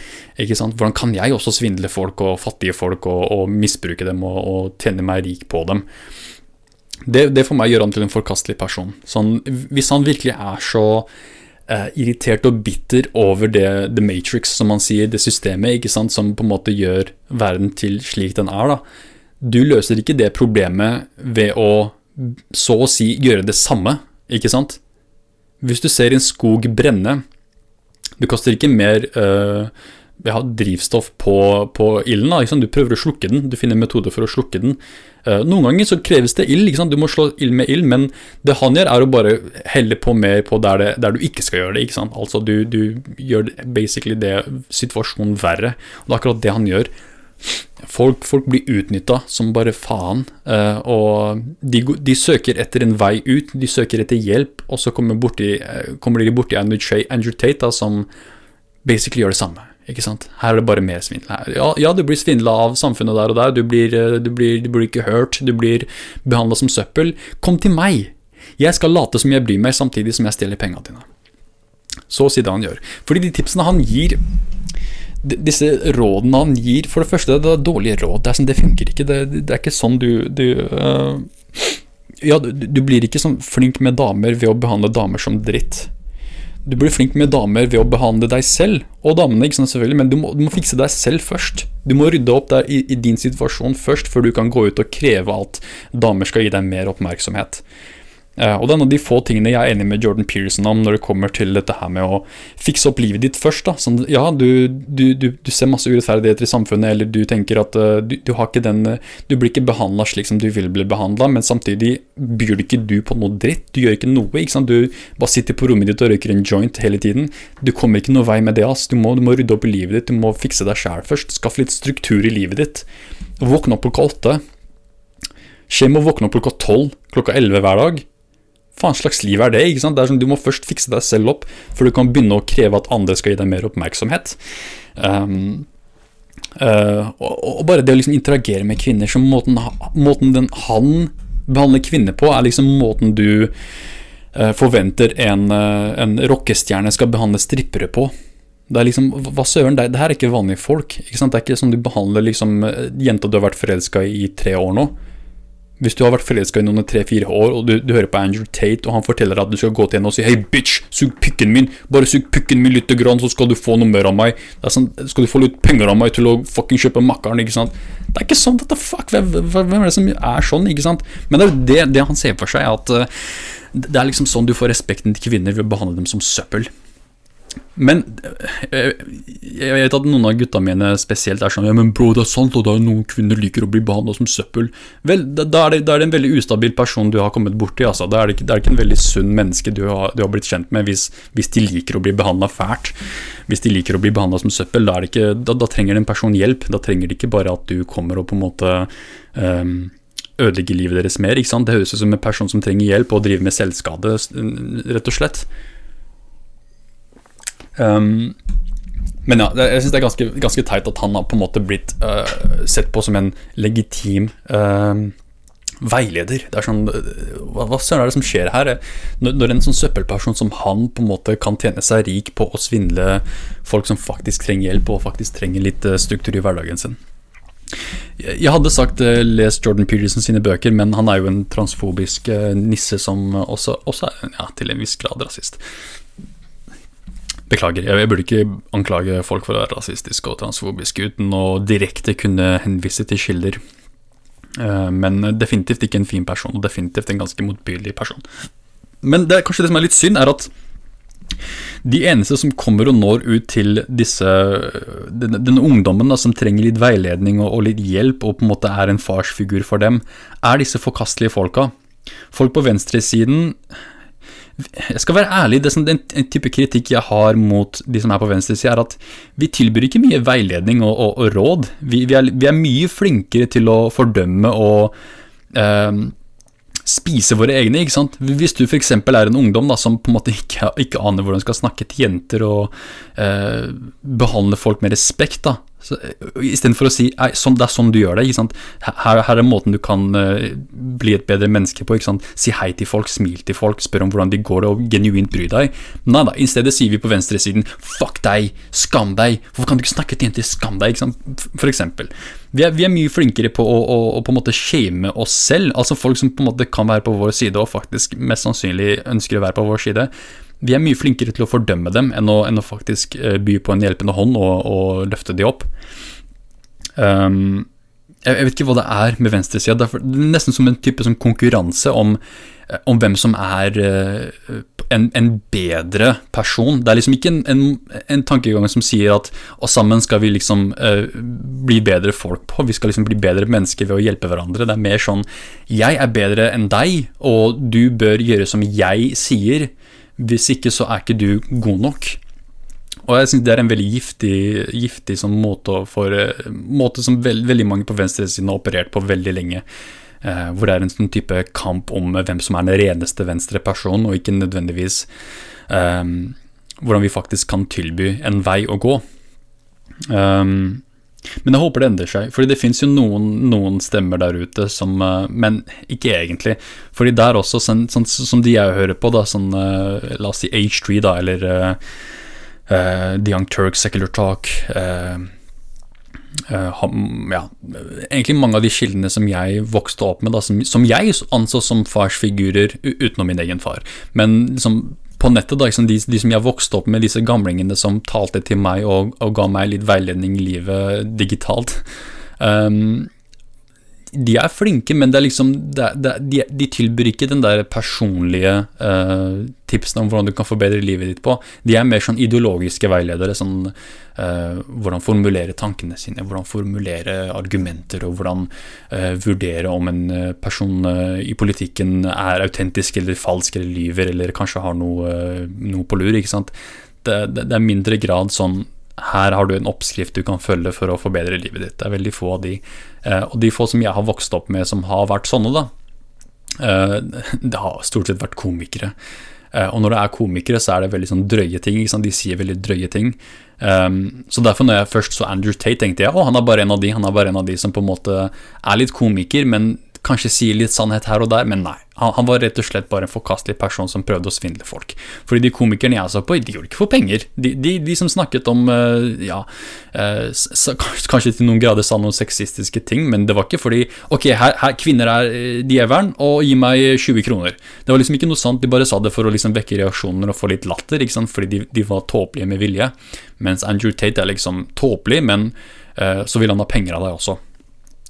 Ikke sant? Hvordan kan jeg også svindle folk og fattige folk og, og misbruke dem og, og, tjene meg rik på dem? Det, det for meg gjør han til en forkastelig person. Sånn, hvis han virkelig er så eh, irritert og bitter over det The Matrix, som man sier, det systemet ikke sant, som på en måte gjør verden til slik den er, da. Du løser ikke det problemet ved å så å si gjøre det samme, ikke sant? Hvis du ser en skog brenne, du kaster ikke mer uh, ja, drivstoff på, på ilden. Liksom. du prøver å slukke den, du finner metoder for å slukke den. Uh, noen ganger så kreves det ild, du må slå ild med ild, men det han gjør, er å bare helle på mer på der, det, der du ikke skal gjøre det. ikke sant? Altså du, du gjør basically det situasjonen verre. Og det er akkurat det han gjør. Folk, folk blir utnytta som bare faen, uh, og de, de, søker etter en vei ut, de søker etter hjelp, og så kommer, borti, uh, kommer de borti Andrew, Andrew Tate, da, som basically gjør det samme. Ikke sant? Her er det bare mer svindel. Ja, ja, du blir svindla av samfunnet der og der, du blir, eh, du blir, du blir ikke hørt, du blir behandla som søppel. Kom til meg! Jeg skal late som jeg bryr meg, samtidig som jeg stjeler penga dine. Så å si det han gjør. Fordi de tipsene han gir disse rådene han gir For det første, det er dårlige råd. Det, sånn, det funker ikke. Det, det, er ikke sånn du, du uh, Ja, du, du, blir ikke sånn flink med damer ved å behandle damer som dritt. Du blir flink med damer ved å behandle deg selv, og damene, ikke sant, selvfølgelig, men du må, du må fikse deg selv først. Du må rydde opp der i, i din situasjon først, før du kan gå ut og kreve at damer skal gi deg mer oppmerksomhet. Uh, og det er en av de få tingene jeg er enig med Jordan Pearson om når det kommer til dette her med å fikse opp livet ditt først. da, sånn, Ja, du, du, du, du ser masse urettferdigheter i samfunnet, eller du tenker at uh, du, har ikke den Du blir ikke behandla slik som du vil bli behandla, men samtidig byr ikke du på noe dritt. Du gjør ikke noe. ikke sant, Du bare sitter på rommet ditt og røyker en joint hele tiden. Du kommer ikke noe vei med det. ass, Du må, du må rydde opp i livet ditt, du må fikse deg sjæl først. Skaffe litt struktur i livet ditt. Våkne opp klokka åtte. Skje med å våkne opp klokka tolv, klokka elleve hver dag faen slags liv er det? ikke sant? Det er sånn, Du må først fikse deg selv opp, før du kan begynne å kreve at andre skal gi deg mer oppmerksomhet. Um, uh, og, og, bare det å liksom interagere med kvinner som måten, måten den han behandler kvinner på, er liksom måten du uh, forventer en, uh, en rockestjerne skal behandle strippere på. Det er liksom, hva søren, det, det her er ikke vanlige folk. ikke sant? Det er ikke sånn du behandler liksom jenta du har vært forelska i i tre år nå. Hvis du har vært forelska i noen i tre-fire år, og du, du, hører på Andrew Tate, og han forteller deg at du skal gå til henne og si 'Hei, bitch, sug pikken min! Bare sug pikken min lite grann, så skal du få noe mer av meg.' Det er sånn, skal du få litt penger av meg til å fucking kjøpe makkeren, ikke sant? Det er ikke sånn, what the fuck, hvem, er det som er sånn, ikke sant? Men det er det, det han ser for seg, at uh, det er liksom sånn du får respekten til kvinner ved å behandle dem som søppel. Men eh, jeg vet at noen av gutta mine spesielt er sånn Ja, men bro, det er sant, og da er noen kvinner liker å bli behandla som søppel. Vel, da, er det, da, er det, en veldig ustabil person du har kommet borti. Altså. Da, er det det er ikke en veldig sunn menneske du har, du har blitt kjent med hvis, hvis, de liker å bli behandla fælt. Hvis de liker å bli behandla som søppel, da, ikke, da, trenger en person hjelp. Da trenger de ikke bare at du kommer og på en måte um, ødelegger livet deres mer. Ikke sant? Det høres ut som en person som trenger hjelp og driver med selvskade, rett og slett. Um, men ja, jeg syns det er ganske, ganske, teit at han har på en måte blitt uh, sett på som en legitim uh, veileder. Det er sånn, Hva, hva søren er det som skjer her? Når, når, en sånn søppelperson som han på en måte kan tjene seg rik på å svindle folk som faktisk trenger hjelp, og faktisk trenger litt uh, struktur i hverdagen sin. Jeg hadde sagt uh, les Jordan Peterson sine bøker, men han er jo en transfobisk nisse som også, også er ja, til en viss grad rasist. Beklager, jeg burde ikke anklage folk for å være rasistiske og transfobiske uten å direkte kunne henvise til kilder. Eh, men definitivt ikke en fin person, og definitivt en ganske motbydelig person. Men det er kanskje det som er litt synd, er at de eneste som kommer og når ut til disse denne, den ungdommen da, som trenger litt veiledning og, og, litt hjelp, og på en måte er en farsfigur for dem, er disse forkastelige folka. Folk på venstresiden Jeg skal være ærlig, det som, den type kritikk jeg har mot de som er på venstresida, er at vi tilbyr ikke mye veiledning og, og, og råd. Vi, vi, er, vi, er, mye flinkere til å fordømme og eh, spise våre egne. ikke sant? Hvis du f.eks. er en ungdom da, som på en måte ikke, ikke aner hvordan du skal snakke til jenter og eh, behandle folk med respekt, da, Eh, Istedenfor å si sånn, det er sånn du gjør det. Her, her, er måten du kan uh, bli et bedre menneske på. Si hei til folk, smil til folk, spør om hvordan de går og genuint bry deg. Nei da, i stedet sier vi på venstresiden fuck deg, skam deg, hvorfor kan du ikke snakke til jenter, skam deg, for eksempel. Vi er, vi er, mye flinkere på å, å, å på en måte shame oss selv, altså folk som på en måte kan være på vår side og faktisk mest sannsynlig ønsker å være på vår side vi er mye flinkere til å fordømme dem enn å, enn å faktisk uh, by på en hjelpende hånd og, og løfte de opp. Um, jeg, jeg, vet ikke hva det er med venstresida. Det er nesten som en type som konkurranse om, eh, om, hvem som er uh, en, en, bedre person. Det er liksom ikke en, en, en, tankegang som sier at og sammen skal vi liksom uh, bli bedre folk på. Vi skal liksom bli bedre mennesker ved å hjelpe hverandre. Det er mer sånn jeg er bedre enn deg, og du bør gjøre som jeg sier. Hvis ikke så er ikke du god nok. Og jeg synes det er en veldig giftig, giftig sånn måte, for, eh, måte som veld, veldig mange på venstresiden har operert på veldig lenge. Eh, hvor det er en sånn type kamp om hvem som er den reneste venstre personen, og ikke nødvendigvis eh, hvordan vi faktisk kan tilby en vei å gå. Um, men jeg håper det endrer seg, fordi det fins jo noen, noen, stemmer der ute som uh, Men ikke egentlig. Fordi der også, sånn, sånn som de jeg hører på, da, sånn uh, La oss si H3, da, eller uh, The Young Turk, Secular Talk ja, egentlig mange av de kildene som jeg vokste opp med, da, som, som jeg anså som farsfigurer utenom min egen far. Men liksom på nettet, da, liksom de, de, som jeg vokste opp med, disse gamlingene som talte til meg og, og ga meg litt veiledning i livet digitalt. Um, de er flinke, men det er liksom, det det, de, de, tilbyr ikke den der personlige uh, tipsene om hvordan du kan forbedre livet ditt på. De er mer sånn ideologiske veiledere. sånn Hvordan formulere tankene sine, hvordan formulere argumenter, og hvordan uh, vurdere om en person i politikken er autentisk eller falsk eller lyver, eller kanskje har noe, noe på lur. ikke sant? Det, det, det er mindre grad sånn her har du en oppskrift du kan følge for å forbedre livet ditt. Det er veldig få av de. Eh, og de få som jeg har vokst opp med som har vært sånne, da, eh, det har stort sett vært komikere. Eh, og når det er komikere, så er det veldig sånn drøye ting. De sier veldig drøye ting. Um, så derfor når jeg først så Andrew Tate, tenkte jeg å, han er bare en av de Han er bare en av de som på en måte er litt komiker, men kanskje sier litt sannhet her og der, men nei. Han, han, var rett og slett bare en forkastelig person som prøvde å svindle folk. Fordi de komikerne jeg så på, de gjorde ikke for penger. De, de, de som snakket om uh, ja, uh, kanskje til noen grader sa noen sexistiske ting, men det var ikke fordi Ok, her, her kvinner er eh, djevelen, og gi meg 20 kroner. Det var liksom ikke noe sant, de bare sa det for å liksom vekke reaksjoner og få litt latter, ikke sant? fordi de, de var tåpelige med vilje. Mens Andrew Tate er liksom tåpelig, men uh, så vil han ha penger av deg også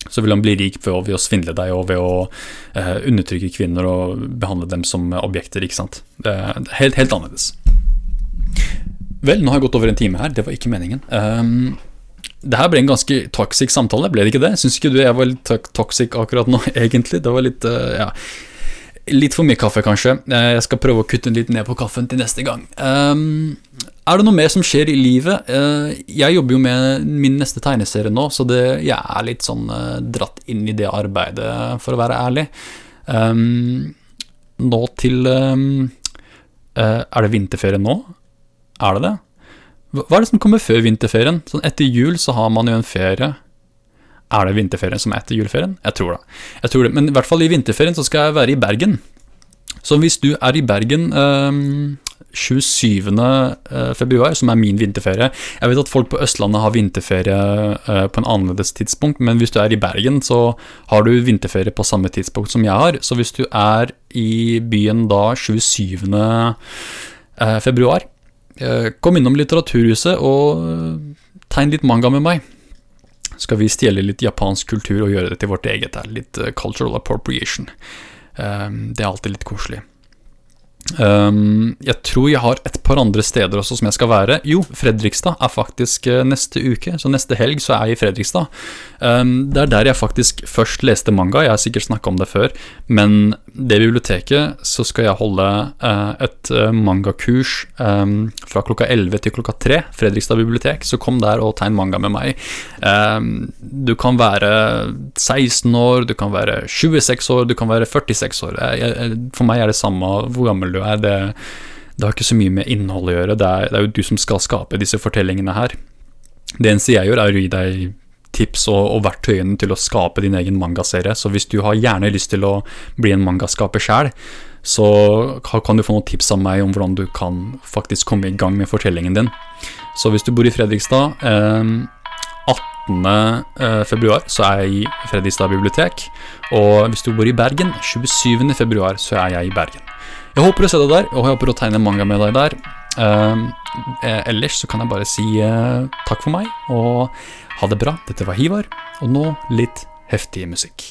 så vil han bli rik ved å, svindle deg og ved å uh, undertrykke kvinner og behandle dem som objekter. ikke sant? Er helt, helt annerledes. Vel, nå har jeg gått over en time her. Det var ikke meningen. Um, det her ble en ganske toxic samtale, ble det ikke det? Syns ikke du jeg var litt toxic akkurat nå, egentlig? Det var litt uh, ja, Litt for mye kaffe, kanskje. Jeg skal prøve å kutte litt ned på kaffen til neste gang. Um, er det noe mer som skjer i livet? Uh, jeg jobber jo med min neste tegneserie nå, så det, jeg er litt sånn uh, dratt inn i det arbeidet, for å være ærlig. Um, nå til um, uh, Er det vinterferie nå? Er det det? Hva er det som kommer før vinterferien? Sånn Etter jul så har man jo en ferie. Er det vinterferien som er etter juleferien? Jeg tror det. Jeg tror det. Men i hvert fall i vinterferien så skal jeg være i Bergen. Så hvis du er i Bergen eh, 27. Eh, februar, som er min vinterferie Jeg vet at folk på Østlandet har vinterferie eh, på en annerledes tidspunkt, men hvis du er i Bergen, så har du vinterferie på samme tidspunkt som jeg har. Så hvis du er i byen da 27. Uh, februar, eh, kom innom Litteraturhuset og tegn litt manga med meg skal vi stjele litt japansk kultur og gjøre det til vårt eget. Litt eh, cultural appropriation. Ehm, det er alltid litt koselig. Um, jeg tror jeg har et par andre steder også som jeg skal være. Jo, Fredrikstad er faktisk uh, neste uke, så neste helg så er jeg i Fredrikstad. Um, det er der jeg faktisk først leste manga, jeg har sikkert snakka om det før. Men det biblioteket så skal jeg holde uh, et uh, mangakurs um, fra klokka 11 til klokka 3. Fredrikstad bibliotek, så kom der og tegn manga med meg. du kan være 16 år, du kan være 26 år, du kan være 46 år. Jeg, jeg, for meg er det samme hvor gammel du er. Det, det har ikke så mye med innhold å gjøre. Det er, det er, jo du som skal skape disse fortellingene her. Det eneste jeg gjør, er å gi deg tips og, og verktøyene til å skape din egen mangaserie. Så hvis du har gjerne lyst til å bli en mangaskaper sjæl, så kan du få noen tips av meg om hvordan du kan faktisk komme i gang med fortellingen din. Så hvis du bor i Fredrikstad eh, 18. Eh, februar så er jeg i Fredrikstad bibliotek. Og hvis du bor i Bergen 27. februar så er jeg i Bergen. Jeg håper å se deg der, og jeg håper å tegne manga med deg der. Uh, ellers så kan jeg bare si uh, takk for meg, og ha det bra. Dette var Hivar, og nå litt heftig musikk.